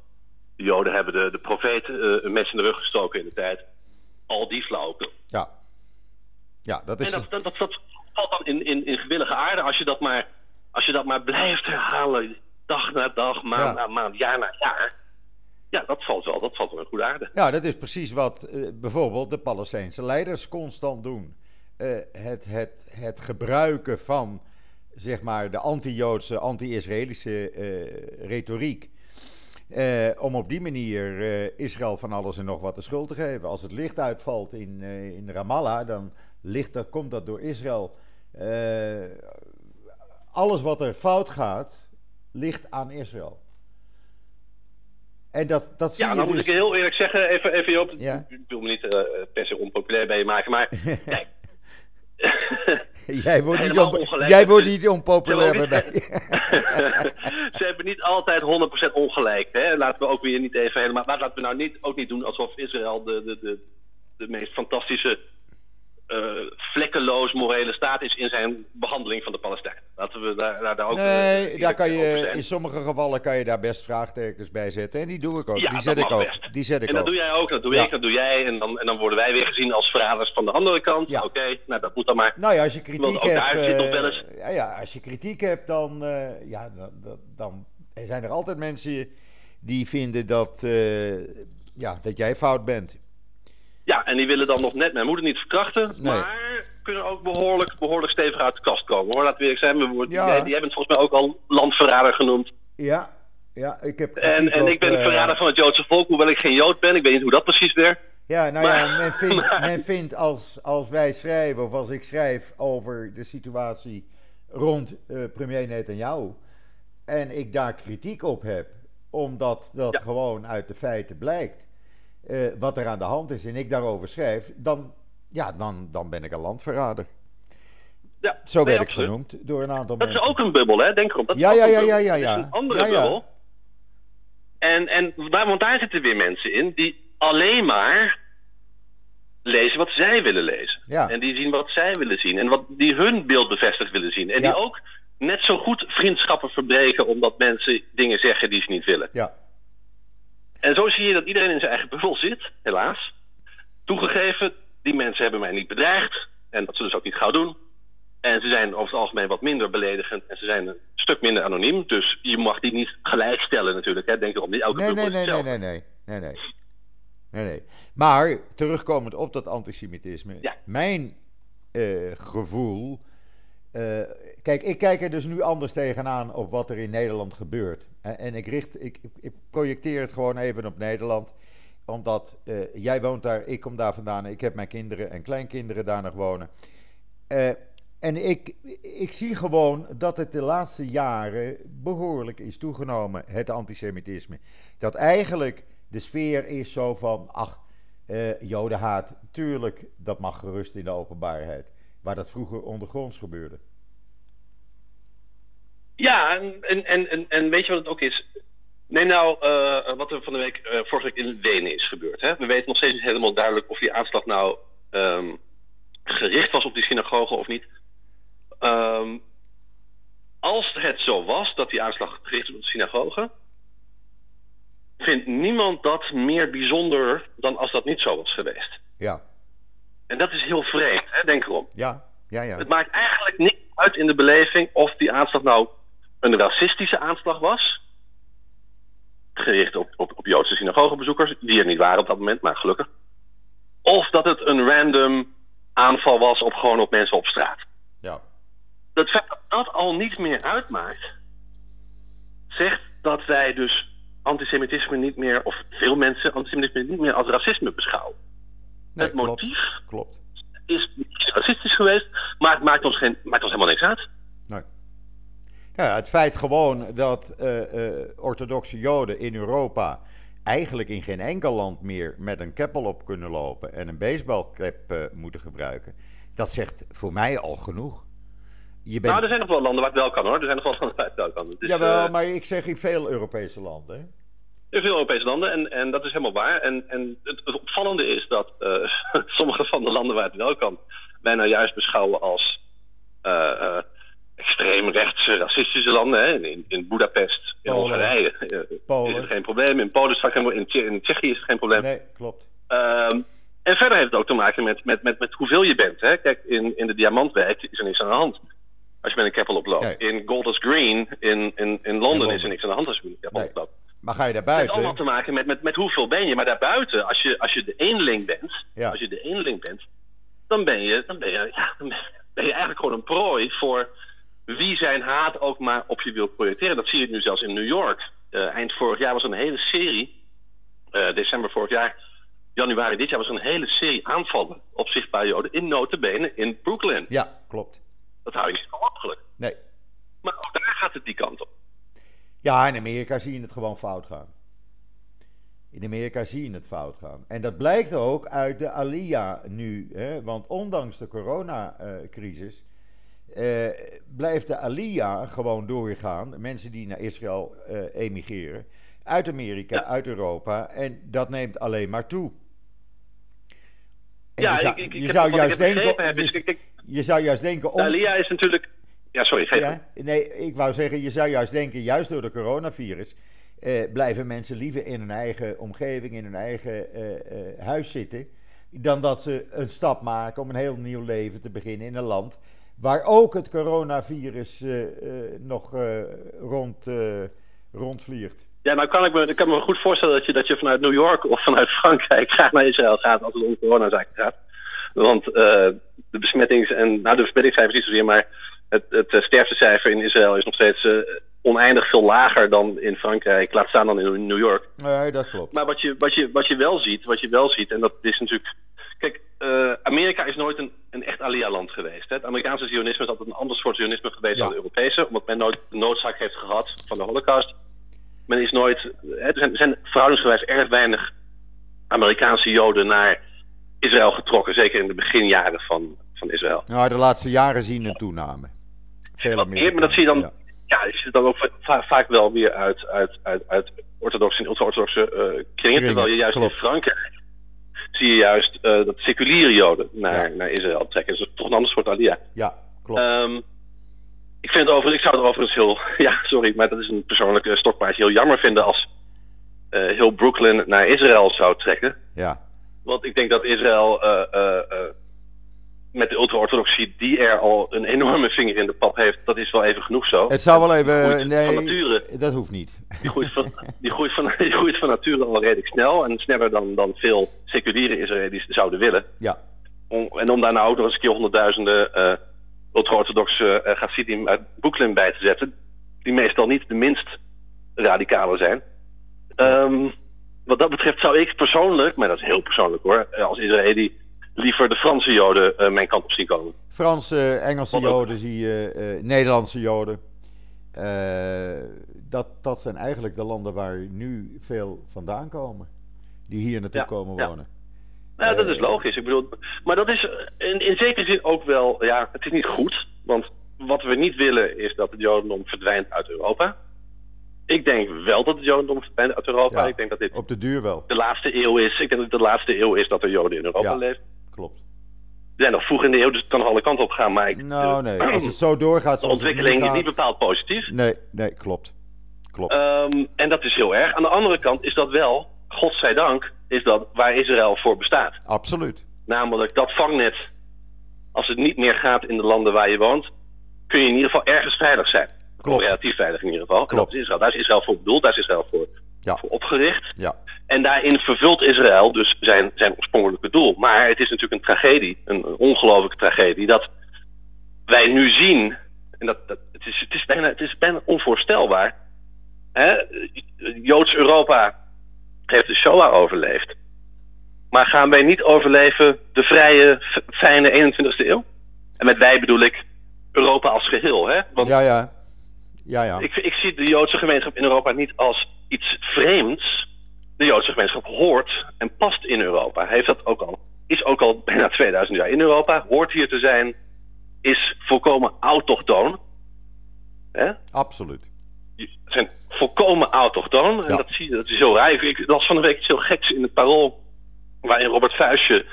Speaker 2: De Joden hebben de, de profeet uh, een mes in de rug gestoken in de tijd. Al die flauwekul.
Speaker 1: Ja. Ja, dat is...
Speaker 2: En dat, dat, dat, dat valt dan in, in, in gewillige aarde als je dat maar, als je dat maar blijft herhalen. Dag na dag, maand
Speaker 1: Ja.
Speaker 2: na maand, jaar na jaar. Ja, dat valt wel, dat valt wel in goede aarde.
Speaker 1: Ja, dat is precies wat eh, bijvoorbeeld de Palestijnse leiders constant doen. Eh, het, het, het gebruiken van zeg maar, de anti-Joodse, anti-Israëlische eh, retoriek. Eh, om op die manier Israël van alles en nog wat de schuld te geven. Als het licht uitvalt in, in Ramallah, dan ligt dat, komt dat door Israël. alles wat er fout gaat, ligt aan Israël. En dat, dat zie
Speaker 2: ja,
Speaker 1: je
Speaker 2: dan
Speaker 1: dus...
Speaker 2: moet ik heel eerlijk zeggen, even, even op. Ja? Ik wil me niet per se onpopulair bij je maken, maar
Speaker 1: jij wordt niet, jij wordt niet onpopulair bij mij.
Speaker 2: Ze hebben niet altijd 100% ongelijk. Hè? Laten we ook weer niet even helemaal. Maar laten we nou niet, ook niet doen alsof Israël de, de, de, de meest fantastische vlekkeloos morele staat is in zijn behandeling van de Palestijnen. Laten we daar, daar, ook.
Speaker 1: Nee, uh, daar kan je, in sommige gevallen kan je daar best vraagtekens bij zetten. En die doe ik ook.
Speaker 2: Ja,
Speaker 1: die zet ik ook.
Speaker 2: Best.
Speaker 1: Die zet ik
Speaker 2: en dat
Speaker 1: ook.
Speaker 2: doe jij ook, dat doe ja. ik, dat doe jij. En dan, en dan worden wij weer gezien als verraders van de andere kant.
Speaker 1: Ja.
Speaker 2: Oké, nou dat moet dan maar.
Speaker 1: Nou ja, als je kritiek hebt.
Speaker 2: Uh,
Speaker 1: ja, ja, als je kritiek hebt, dan, ja, dan, dan zijn er altijd mensen die vinden dat, ja, dat jij fout bent.
Speaker 2: Ja, en die willen dan nog net mijn moeder niet verkrachten.
Speaker 1: Nee.
Speaker 2: Maar kunnen ook behoorlijk, behoorlijk stevig uit de kast komen. Hoor. Laten we eerlijk zijn. We worden,
Speaker 1: Ja.
Speaker 2: jij, jij bent volgens mij ook al landverrader genoemd.
Speaker 1: Ja, ja ik heb
Speaker 2: En, en
Speaker 1: op,
Speaker 2: ik ben
Speaker 1: eh,
Speaker 2: verrader van het Joodse volk, hoewel ik geen Jood ben. Ik weet niet hoe dat precies werkt.
Speaker 1: Ja, nou ja, men vindt,
Speaker 2: maar-
Speaker 1: men vindt als, als wij schrijven, of als ik schrijf over de situatie rond eh, premier Netanyahu, en ik daar kritiek op heb, omdat dat
Speaker 2: Ja.
Speaker 1: gewoon uit de feiten blijkt, eh, wat er aan de hand is, en ik daarover schrijf, dan, ja, dan, dan ben ik een landverrader.
Speaker 2: Ja,
Speaker 1: Zo werd ik genoemd door een aantal
Speaker 2: Dat is
Speaker 1: mensen.
Speaker 2: ook een bubbel, hè? Denk erom. Dat
Speaker 1: Ja, ja,
Speaker 2: een
Speaker 1: ja, ja, ja, ja.
Speaker 2: is een andere bubbel. En, en daar, want daar zitten weer mensen in die alleen maar lezen wat zij willen lezen.
Speaker 1: Ja.
Speaker 2: En die zien wat zij willen zien. En wat die hun beeld bevestigd willen zien. En
Speaker 1: Ja.
Speaker 2: die ook net zo goed vriendschappen verbreken omdat mensen dingen zeggen die ze niet willen.
Speaker 1: Ja,
Speaker 2: En zo zie je dat iedereen in zijn eigen bubbel zit, helaas. Toegegeven, die mensen hebben mij niet bedreigd. En dat zullen ze ook niet gauw doen. En ze zijn over het algemeen wat minder beledigend. En ze zijn een stuk minder anoniem. Dus je mag die niet gelijkstellen natuurlijk. Hè. Denk erom, niet elke
Speaker 1: nee, nee, nee, nee, nee, nee, nee, nee. Nee, nee. Maar terugkomend op dat antisemitisme.
Speaker 2: Ja.
Speaker 1: Mijn eh, gevoel. eh, kijk, ik kijk er dus nu anders tegenaan op wat er in Nederland gebeurt. En, ik, richt, ik, ik projecteer het gewoon even op Nederland. Omdat eh, jij woont daar, ik kom daar vandaan. Ik heb mijn kinderen en kleinkinderen daar nog wonen. Eh, en ik, ik zie gewoon dat het de laatste jaren behoorlijk is toegenomen, het antisemitisme. Dat eigenlijk de sfeer is zo van, ach, eh, jodenhaat, tuurlijk, dat mag gerust in de openbaarheid. Waar dat vroeger ondergronds gebeurde.
Speaker 2: Ja, en, en, en, en, weet je wat het ook is? Neem nou eh, wat er van de week, eh, vorige week in Wenen is gebeurd. Hè? We weten nog steeds niet helemaal duidelijk of die aanslag nou ehm, gericht was op die synagoge of niet. Ehm, als het zo was dat die aanslag gericht was op de synagoge, vindt niemand dat meer bijzonder dan als dat niet zo was geweest.
Speaker 1: Ja,
Speaker 2: En dat is heel vreemd, hè? denk erom.
Speaker 1: ja, ja, ja.
Speaker 2: Het maakt eigenlijk niet uit in de beleving of die aanslag nou een racistische aanslag was. Gericht op, op, op Joodse synagogebezoekers, die er niet waren op dat moment, maar gelukkig. Of dat het een random aanval was op gewoon op mensen op straat.
Speaker 1: ja.
Speaker 2: Het feit dat dat al niet meer uitmaakt, zegt dat wij dus antisemitisme niet meer, of veel mensen antisemitisme niet meer als racisme beschouwen.
Speaker 1: Nee,
Speaker 2: het motief
Speaker 1: Klopt.
Speaker 2: is racistisch geweest, maar het maakt ons, geen, maakt ons helemaal niks uit.
Speaker 1: Ja, het feit gewoon dat eh, eh, orthodoxe Joden in Europa eigenlijk in geen enkel land meer met een keppel op kunnen lopen en een baseballcap eh, moeten gebruiken, dat zegt voor mij al genoeg. Je bent,
Speaker 2: Nou, er zijn nog wel landen waar het wel kan hoor. Er zijn nog wel landen waar het wel kan.
Speaker 1: Jawel, maar ik zeg in veel Europese landen. hè.
Speaker 2: in veel Europese landen en, en dat is helemaal waar. En, en het, het opvallende is dat sommige van de landen waar het wel kan, wij nou juist beschouwen als extreemrechtse, racistische landen. Hè. In, in Budapest, in. Hongarije eh,
Speaker 1: Polen.
Speaker 2: is het geen probleem. In Polen is het vaak geen probleem. In, Tsje- in Tsjechië is het geen probleem.
Speaker 1: Nee, klopt.
Speaker 2: Ehm, en verder heeft het ook te maken met, met, met, met hoeveel je bent. Hè? Kijk, in, in de Diamantwijk is er niks aan de hand. Als je met een keppel oploopt.
Speaker 1: Nee.
Speaker 2: In Golders Green in, in, in Londen is er niks aan de hand als je met een keppel
Speaker 1: Nee.
Speaker 2: oploopt.
Speaker 1: Maar ga je daar
Speaker 2: Het heeft allemaal
Speaker 1: buiten?
Speaker 2: te maken met, met, met hoeveel ben je. Maar daarbuiten, als je, als je de eenling bent,
Speaker 1: Ja.
Speaker 2: als je de eenling bent, dan ben je, dan ben je, ja, dan ben je eigenlijk gewoon een prooi voor wie zijn haat ook maar op je wil projecteren. Dat zie je nu zelfs in New York. eind vorig jaar was een hele serie, december vorig jaar, januari dit jaar was er een hele serie aanvallen op zichtbare Joden in notenbenen in Brooklyn.
Speaker 1: Ja, klopt.
Speaker 2: Dat hou je niet van
Speaker 1: Nee.
Speaker 2: Maar ook daar gaat het die kant op.
Speaker 1: Ja, in Amerika zie je het gewoon fout gaan. In Amerika zie je het fout gaan. En dat blijkt ook uit de Aliyah nu. Hè? Want ondanks de coronacrisis uh, blijft de Aliyah gewoon doorgaan. Mensen die naar Israël uh, emigreren. Uit Amerika, ja. uit Europa. En dat neemt alleen maar toe.
Speaker 2: En ja,
Speaker 1: je zou,
Speaker 2: ik, ik,
Speaker 1: je
Speaker 2: ik
Speaker 1: zou
Speaker 2: heb,
Speaker 1: juist denken.
Speaker 2: Heb,
Speaker 1: je,
Speaker 2: dus ik,
Speaker 1: je, zou juist denken.
Speaker 2: Om, de Aliyah is natuurlijk. Ja, sorry, geef
Speaker 1: ja, Nee, ik wou zeggen, je zou juist denken, juist door de coronavirus eh, blijven mensen liever in hun eigen omgeving, in hun eigen eh, eh, huis zitten, dan dat ze een stap maken om een heel nieuw leven te beginnen in een land waar ook het coronavirus nog rond, rondvliegt.
Speaker 2: Ja, nou kan ik, me, ik kan me goed voorstellen dat je, dat je vanuit New York of vanuit Frankrijk graag naar Israël gaat als het om coronazaken gaat. Want de besmettings- en, nou de besmettingscijfers niet zozeer, maar het, het sterftecijfer in Israël is nog steeds oneindig veel lager dan in Frankrijk, laat staan dan in New York.
Speaker 1: Nee, dat klopt.
Speaker 2: Maar wat je, wat je, wat je wel ziet, wat je wel ziet, en dat is natuurlijk. Kijk, uh, Amerika is nooit een, een echt Alia-land geweest. Hè? Het Amerikaanse zionisme is altijd een ander soort zionisme geweest ja. dan het Europese, omdat men nooit de noodzaak heeft gehad van de Holocaust. Men is nooit. Hè, er, zijn, er zijn verhoudingsgewijs erg weinig Amerikaanse Joden naar Israël getrokken, zeker in de beginjaren van, van Israël.
Speaker 1: Nou, de laatste jaren zien een toename.
Speaker 2: Veel meer. Maar dat zie je dan. Ja ja, is het dan ook va vaak wel weer uit, uit, uit, uit orthodoxe en ultra-orthodoxe uh, kringen. Terwijl je juist klopt. in Frankrijk zie je juist uh, dat seculiere Joden naar, ja. naar Israël trekken. Dus toch een ander soort alia.
Speaker 1: Ja, klopt.
Speaker 2: Um, ik, vind over, ik zou het overigens heel, ja, sorry, maar dat is een persoonlijke stokpaardje, heel jammer vinden als uh, heel Brooklyn naar Israël zou trekken.
Speaker 1: Ja.
Speaker 2: Want ik denk dat Israël met de ultra-orthodoxie die er al een enorme vinger in de pap heeft, dat is wel even genoeg zo.
Speaker 1: Het zou wel even. Nee,
Speaker 2: van nature,
Speaker 1: dat hoeft niet.
Speaker 2: Die groeit, van, die, groeit van, die groeit van nature al redelijk snel en sneller dan, dan veel seculiere Israëli's zouden willen.
Speaker 1: Ja.
Speaker 2: Om, en om daar nou ook nog eens een keer honderdduizenden uh, ultra-orthodoxe uh, Hasidim uit Brooklyn bij te zetten, die meestal niet de minst radicale zijn. Um, wat dat betreft zou ik persoonlijk, maar dat is heel persoonlijk hoor, als Israëli liever de Franse Joden uh, mijn kant op zien komen.
Speaker 1: Franse, Engelse Wat Joden zie je, uh, Nederlandse Joden. Uh, dat, dat zijn eigenlijk de landen waar nu veel vandaan komen. Die hier naartoe
Speaker 2: ja,
Speaker 1: komen
Speaker 2: ja.
Speaker 1: wonen.
Speaker 2: Nou, dat is logisch. Ik bedoel, maar dat is in, in zekere zin ook wel, ja, het is niet goed. Want wat we niet willen is dat het Jodendom verdwijnt uit Europa. Ik denk wel dat het Jodendom verdwijnt uit Europa.
Speaker 1: Ja,
Speaker 2: ik denk dat dit
Speaker 1: op de duur wel.
Speaker 2: De laatste eeuw is. Ik denk dat het de laatste eeuw is dat er Joden in Europa
Speaker 1: Ja.
Speaker 2: leven.
Speaker 1: Klopt.
Speaker 2: We zijn nog vroeg in de eeuw, dus het kan nog alle kanten op gaan. Maar ik,
Speaker 1: Nou, nee. Als het zo doorgaat
Speaker 2: de ontwikkeling is niet bepaald positief.
Speaker 1: Nee, nee, klopt. Klopt.
Speaker 2: Ehm, en dat is heel erg. Aan de andere kant is dat wel, godzijdank, is dat waar Israël voor bestaat.
Speaker 1: Absoluut.
Speaker 2: Namelijk dat vangnet, als het niet meer gaat in de landen waar je woont, kun je in ieder geval ergens veilig zijn.
Speaker 1: Klopt.
Speaker 2: Of relatief veilig in ieder geval. En
Speaker 1: Klopt.
Speaker 2: dat is Israël. Daar is Israël voor bedoeld, daar is Israël voor,
Speaker 1: Ja.
Speaker 2: voor opgericht.
Speaker 1: Ja.
Speaker 2: En daarin vervult Israël dus zijn, zijn oorspronkelijke doel. Maar het is natuurlijk een tragedie, een, ongelofelijke tragedie, dat wij nu zien, en dat, dat, het, is, het, is bijna, het is bijna onvoorstelbaar. Hè? Joods Europa heeft de Shoah overleefd. Maar gaan wij niet overleven de vrije, fijne 21ste eeuw? En met wij bedoel ik Europa als geheel. Hè? Want
Speaker 1: Ja, ja. Ja, ja.
Speaker 2: ik, ik zie de Joodse gemeenschap in Europa niet als iets vreemds. De Joodse gemeenschap hoort en past in Europa. Heeft dat ook al, is ook al bijna 2000 jaar in Europa, hoort hier te zijn, is volkomen autochtoon. Hè?
Speaker 1: Absoluut.
Speaker 2: Zijn volkomen autochtoon. En dat zie je, dat is heel. Ik, ik las van de week iets heel geks in het parool, waarin Robert Vuistje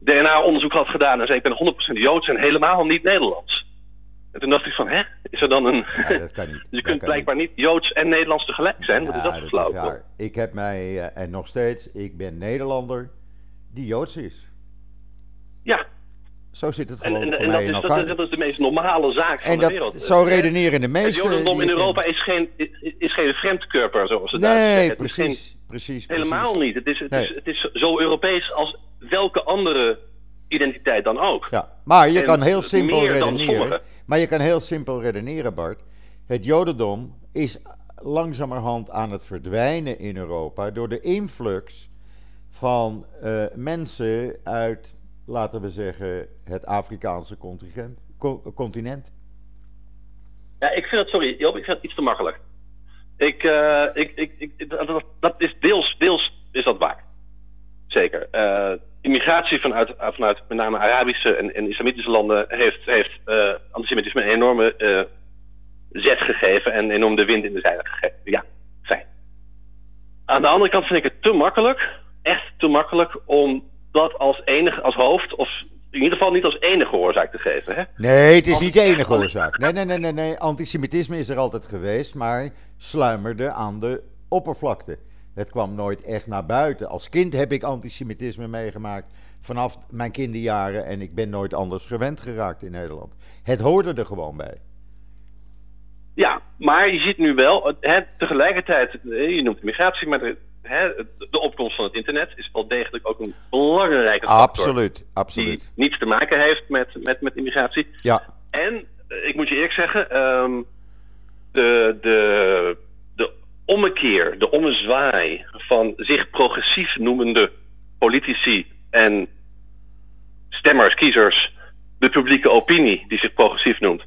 Speaker 2: DNA-onderzoek had gedaan en zei: Ik ben 100% Joods en helemaal niet Nederlands. En toen dacht ik van, hè, is er dan een...
Speaker 1: Ja, dat kan niet.
Speaker 2: je
Speaker 1: Dat
Speaker 2: kunt
Speaker 1: kan
Speaker 2: blijkbaar niet Joods en Nederlands tegelijk zijn. Is dat
Speaker 1: dat is raar. Ik heb mij, eh, en nog steeds, ik ben Nederlander die Joods is.
Speaker 2: Ja,
Speaker 1: Zo zit het
Speaker 2: en,
Speaker 1: gewoon
Speaker 2: en,
Speaker 1: voor
Speaker 2: en
Speaker 1: mij
Speaker 2: dat,
Speaker 1: in
Speaker 2: is, dat, is, dat is de meest normale zaak van
Speaker 1: en
Speaker 2: de
Speaker 1: dat,
Speaker 2: wereld.
Speaker 1: zo redeneren de
Speaker 2: Het
Speaker 1: meeste.
Speaker 2: Jodendom
Speaker 1: die
Speaker 2: in Europa is geen, is, geen vreemdkörper, zoals ze
Speaker 1: Nee,
Speaker 2: zeggen. Het is geen-
Speaker 1: precies, precies.
Speaker 2: helemaal niet. Het is, het,
Speaker 1: Nee.
Speaker 2: is, het is zo Europees als welke andere identiteit dan ook.
Speaker 1: Ja, maar je
Speaker 2: En
Speaker 1: kan heel simpel redeneren. Maar je kan heel simpel redeneren, Bart. Het Jodendom is langzamerhand aan het verdwijnen in Europa door de influx van uh, mensen uit, laten we zeggen, het Afrikaanse continent. continent.
Speaker 2: Ja, ik vind het, sorry Job, ik vind het iets te makkelijk. Ik, uh, ik, ik, ik, dat, dat, is deels, deels is dat waar. Zeker. Uh, immigratie vanuit, vanuit met name Arabische en, en islamitische landen heeft, heeft uh, antisemitisme een enorme zet gegeven en enorm de wind in de zeilen gegeven. Ja, fijn. Aan de andere kant vind ik het te makkelijk, echt te makkelijk, om dat als enige, als hoofd, of in ieder geval niet als enige oorzaak te geven. Hè?
Speaker 1: Nee, het is niet de enige oorzaak. Nee, nee, nee, nee, nee. Antisemitisme is er altijd geweest, maar sluimerde aan de oppervlakte. Het kwam nooit echt naar buiten. Als kind heb ik antisemitisme meegemaakt vanaf mijn kinderjaren en ik ben nooit anders gewend geraakt in Nederland. Het hoorde er gewoon bij.
Speaker 2: Ja, maar je ziet nu wel, hè, tegelijkertijd, je noemt migratie, maar de, hè, de opkomst van het internet is wel degelijk ook een belangrijke factor.
Speaker 1: Absoluut, absoluut.
Speaker 2: Die niets te maken heeft met, met, met immigratie.
Speaker 1: Ja.
Speaker 2: En ik moet je eerlijk zeggen, um, de, de, de ommekeer, de ommezwaai van zich progressief noemende politici en stemmers, kiezers, de publieke opinie die zich progressief noemt,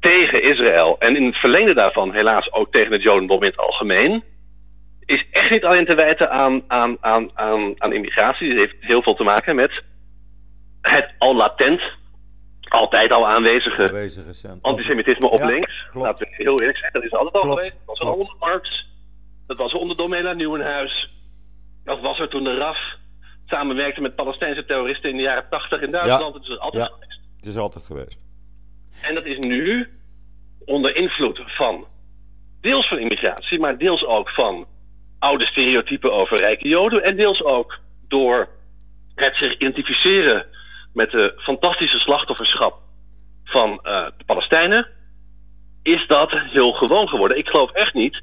Speaker 2: tegen Israël en in het verlengde daarvan helaas ook tegen het Jodendom in het algemeen, is echt niet alleen te wijten aan, aan, aan, aan, aan immigratie. Het heeft heel veel te maken met het al latent, altijd al aanwezige, aanwezige antisemitisme op links. Laten we heel eerlijk zeggen, dat is altijd al geweest. Dat was er onder Marx, dat was er onder Domela Nieuwenhuis, dat was er toen de RAF samenwerkte met Palestijnse terroristen in de jaren 80 in Duitsland. Het is altijd ja, geweest.
Speaker 1: Het is altijd geweest.
Speaker 2: En dat is nu onder invloed van deels van immigratie, maar deels ook van oude stereotypen over rijke Joden. En deels ook door het zich identificeren met de fantastische slachtofferschap van uh, de Palestijnen. Is dat heel gewoon geworden. Ik geloof echt niet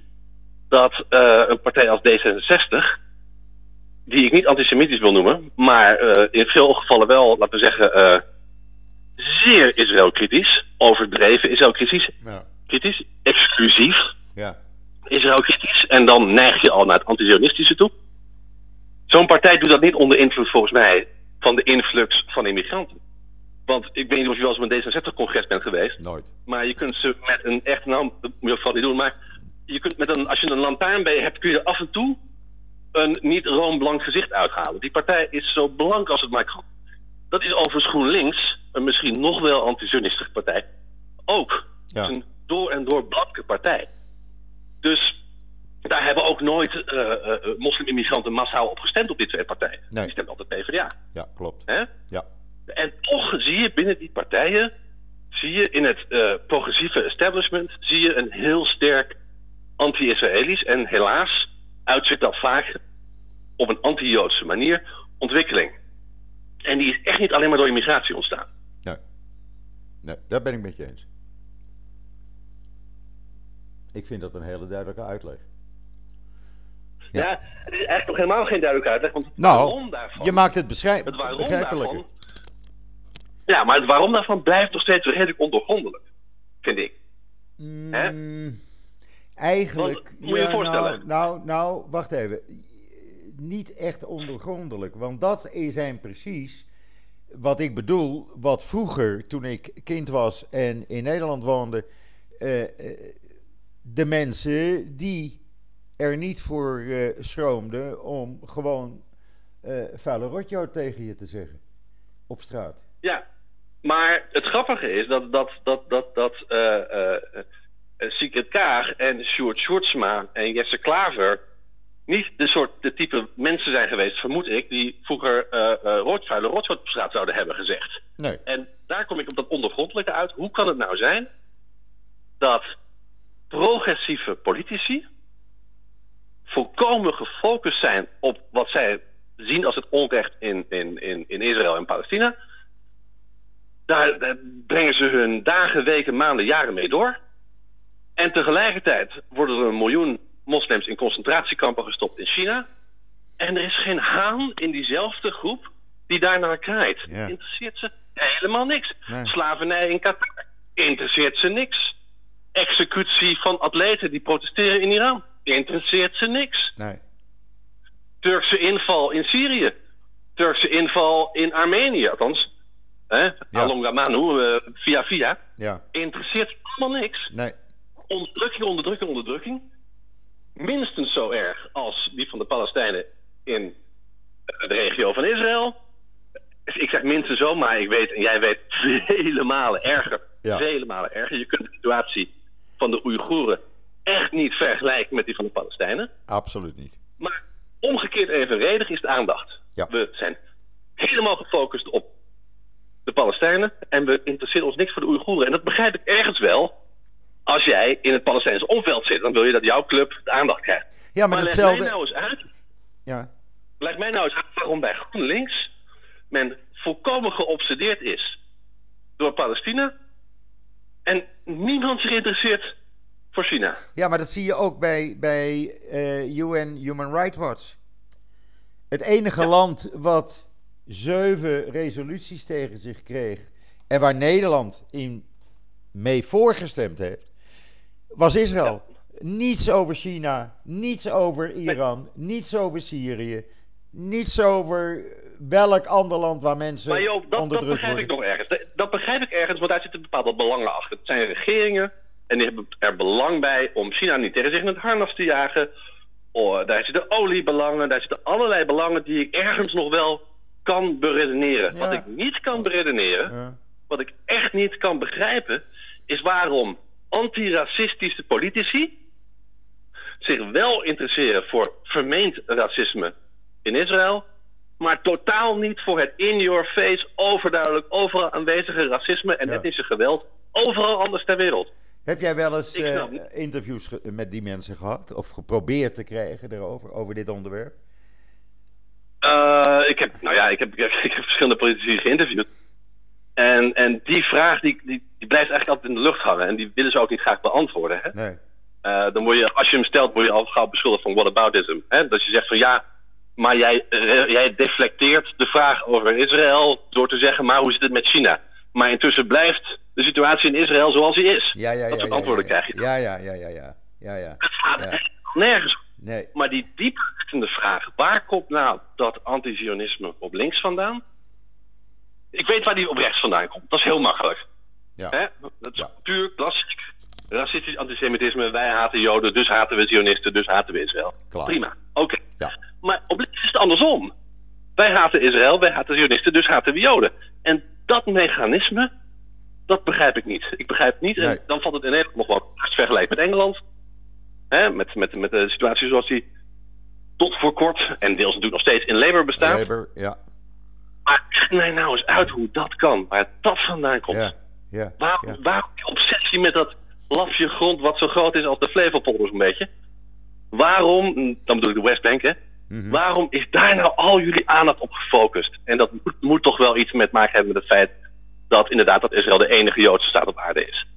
Speaker 2: dat uh, een partij als D66, die ik niet antisemitisch wil noemen, maar uh, in veel gevallen wel, laten we zeggen, zeer Israël-kritisch, overdreven Israël-kritisch, ja. kritisch, exclusief.
Speaker 1: Ja.
Speaker 2: Israël-kritisch. En dan neig je al naar het antisionistische toe. Zo'n partij doet dat niet onder invloed, volgens mij, van de influx van immigranten. Want ik weet niet of je wel eens op een D66-congres bent geweest.
Speaker 1: Nooit.
Speaker 2: Maar je kunt ze met een echt, nou, dat moet je vooral niet doen, maar je kunt met een, als je een lantaarn bij je hebt, kun je er af en toe een niet roomblank gezicht uithalen. Die partij is zo blank als het maar kan. Dat is overigens GroenLinks, een misschien nog wel antisionistische partij, ook. Ja. Het is een door en door blanke partij. Dus daar hebben ook nooit uh, moslimimmigranten massaal op gestemd op die twee partijen. Nee. Die stemmen altijd PvdA.
Speaker 1: Ja, klopt.
Speaker 2: Hè?
Speaker 1: Ja.
Speaker 2: En toch zie je binnen die partijen, zie je in het uh, progressieve establishment, zie je een heel sterk anti-Israëlisch en helaas uitzicht dat vaak op een anti-Joodse manier ontwikkeling. En die is echt niet alleen maar door immigratie ontstaan.
Speaker 1: Nee, nee daar ben ik met je eens. Ik vind dat een hele duidelijke uitleg.
Speaker 2: Ja, ja het is eigenlijk nog helemaal geen duidelijke uitleg. Want het
Speaker 1: nou,
Speaker 2: waarom daarvan,
Speaker 1: je maakt het, beschrijf, het begrijpelijker.
Speaker 2: ja, maar het waarom daarvan blijft nog steeds redelijk ondoorgrondelijk. Vind ik.
Speaker 1: Mm, eigenlijk.
Speaker 2: moet je je voorstellen.
Speaker 1: Nou, nou, nou, wacht even. Niet echt ondergrondelijk. Want dat zijn precies wat ik bedoel. Wat vroeger, toen ik kind was en in Nederland woonde. Uh, de mensen die er niet voor uh, schroomden om gewoon uh, vuile rotjo tegen je te zeggen op straat.
Speaker 2: Ja, maar het grappige is dat, dat, dat, dat, dat uh, Sigrid Kaag en Sjoerd Sjoerdsma en Jesse Klaver niet de soort de type mensen zijn geweest, vermoed ik, die vroeger uh, uh, vuile rotjo op straat zouden hebben gezegd.
Speaker 1: Nee.
Speaker 2: En daar kom ik op dat ondergrondelijke uit. Hoe kan het nou zijn dat progressieve politici volkomen gefocust zijn op wat zij zien als het onrecht in, in, in, in Israël en Palestina. Daar, daar, brengen ze hun dagen, weken, maanden, jaren mee door. En tegelijkertijd worden er een miljoen moslims in concentratiekampen gestopt in China. En er is geen haan in diezelfde groep die daarnaar kraait. Ja. Interesseert ze helemaal niks. Slavernij in Qatar interesseert ze niks. executie van atleten die protesteren in Iran. Interesseert ze niks.
Speaker 1: Nee.
Speaker 2: Turkse inval in Syrië. Turkse inval in Armenië, althans. Hè?
Speaker 1: Ja.
Speaker 2: Alongamanu, eh, via via.
Speaker 1: Ja.
Speaker 2: Interesseert allemaal niks.
Speaker 1: Nee.
Speaker 2: Onderdrukking, onderdrukking, onderdrukking. Minstens zo erg als die van de Palestijnen in eh, de regio van Israël. Ik zeg minstens zo, maar ik weet en jij weet vele malen erger.
Speaker 1: Ja.
Speaker 2: Vele malen erger. Je kunt de situatie van de Oeigoeren echt niet vergelijken met die van de Palestijnen.
Speaker 1: Absoluut niet.
Speaker 2: Maar omgekeerd evenredig is de aandacht.
Speaker 1: Ja.
Speaker 2: We zijn helemaal gefocust op de Palestijnen en we interesseren ons niks voor de Oeigoeren. En dat begrijp ik ergens wel. Als jij in het Palestijnse omveld zit, dan wil je dat jouw club de aandacht krijgt.
Speaker 1: Ja, maar,
Speaker 2: leg
Speaker 1: hetzelfde.
Speaker 2: mij nou eens uit,
Speaker 1: Ja.
Speaker 2: leg mij nou eens uit waarom bij GroenLinks men volkomen geobsedeerd is door Palestina en niemand zich interesseert voor China.
Speaker 1: ja, maar dat zie je ook bij, bij eh, UN Human Rights Watch. Het enige land wat zeven resoluties tegen zich kreeg en waar Nederland in mee voorgestemd heeft, was Israël. Niets over China, niets over Iran, niets over Syrië, niets over welk ander land waar mensen
Speaker 2: Maar Joop, dat, dat begrijp ik nog ergens. Dat, dat begrijp ik ergens, want daar zitten bepaalde belangen achter. Het zijn regeringen en die hebben er belang bij om China niet tegen zich in het harnas te jagen. Oh, daar zitten oliebelangen, daar zitten allerlei belangen die ik ergens nog wel kan beredeneren.
Speaker 1: Ja.
Speaker 2: Wat ik niet kan beredeneren,
Speaker 1: Ja.
Speaker 2: wat ik echt niet kan begrijpen, is waarom antiracistische politici zich wel interesseren voor vermeend racisme in Israël, maar totaal niet voor het in-your-face, overduidelijk, overal aanwezige racisme en
Speaker 1: Ja.
Speaker 2: etnische geweld overal anders ter wereld.
Speaker 1: Heb jij wel eens eh, interviews met die mensen gehad? Of geprobeerd te krijgen erover, over dit onderwerp?
Speaker 2: Eh, ik, heb, nou ja, ik, heb, ik, heb, ik heb verschillende politici geïnterviewd. En, en die vraag die, die, die blijft eigenlijk altijd in de lucht hangen. En die willen ze ook niet graag beantwoorden. Hè?
Speaker 1: Nee.
Speaker 2: Eh, dan word je, als je hem stelt, word je al gauw beschuldigd van whataboutism. Hè? Dat je zegt van ja, maar jij, jij deflecteert de vraag over Israël door te zeggen, maar hoe zit het met China? Maar intussen blijft de situatie in Israël zoals die is.
Speaker 1: Ja, ja, ja.
Speaker 2: dat soort antwoorden krijg je dan.
Speaker 1: Ja, ja, ja, ja, ja. ja, ja.
Speaker 2: Het gaat nergens.
Speaker 1: Nee.
Speaker 2: Maar die diepgaande vraag, waar komt nou dat anti-Zionisme op links vandaan? Ik weet waar die op rechts vandaan komt. Dat is heel makkelijk.
Speaker 1: Ja.
Speaker 2: Hè? Dat is puur klassiek. Racistisch antisemitisme. Wij haten Joden, dus haten we Zionisten, dus haten we Israël.
Speaker 1: Klaar.
Speaker 2: Prima. Oké.
Speaker 1: Ja.
Speaker 2: Maar op links is het andersom. Wij haten Israël, wij haten Zionisten, dus haten we Joden. En dat mechanisme, dat begrijp ik niet. Ik begrijp niet,
Speaker 1: Nee.
Speaker 2: en dan valt het in Nederland nog wel vergelijkt met Engeland. Hè, met, met, met de situatie zoals die tot voor kort, en deels natuurlijk nog steeds in Labour bestaat.
Speaker 1: Labour, ja.
Speaker 2: Maar mij nou eens uit hoe dat kan, waar dat vandaan komt.
Speaker 1: Ja. Ja.
Speaker 2: Waarom,
Speaker 1: ja.
Speaker 2: waarom die obsessie met dat lapje grond wat zo groot is als de Flevopolder zo'n beetje? Waarom, dan bedoel ik de Westbank hè,
Speaker 1: Mhm.
Speaker 2: waarom is daar nou al jullie aandacht op gefocust? En dat moet, moet toch wel iets met maken hebben met het feit dat inderdaad dat Israël de enige Joodse staat op aarde is.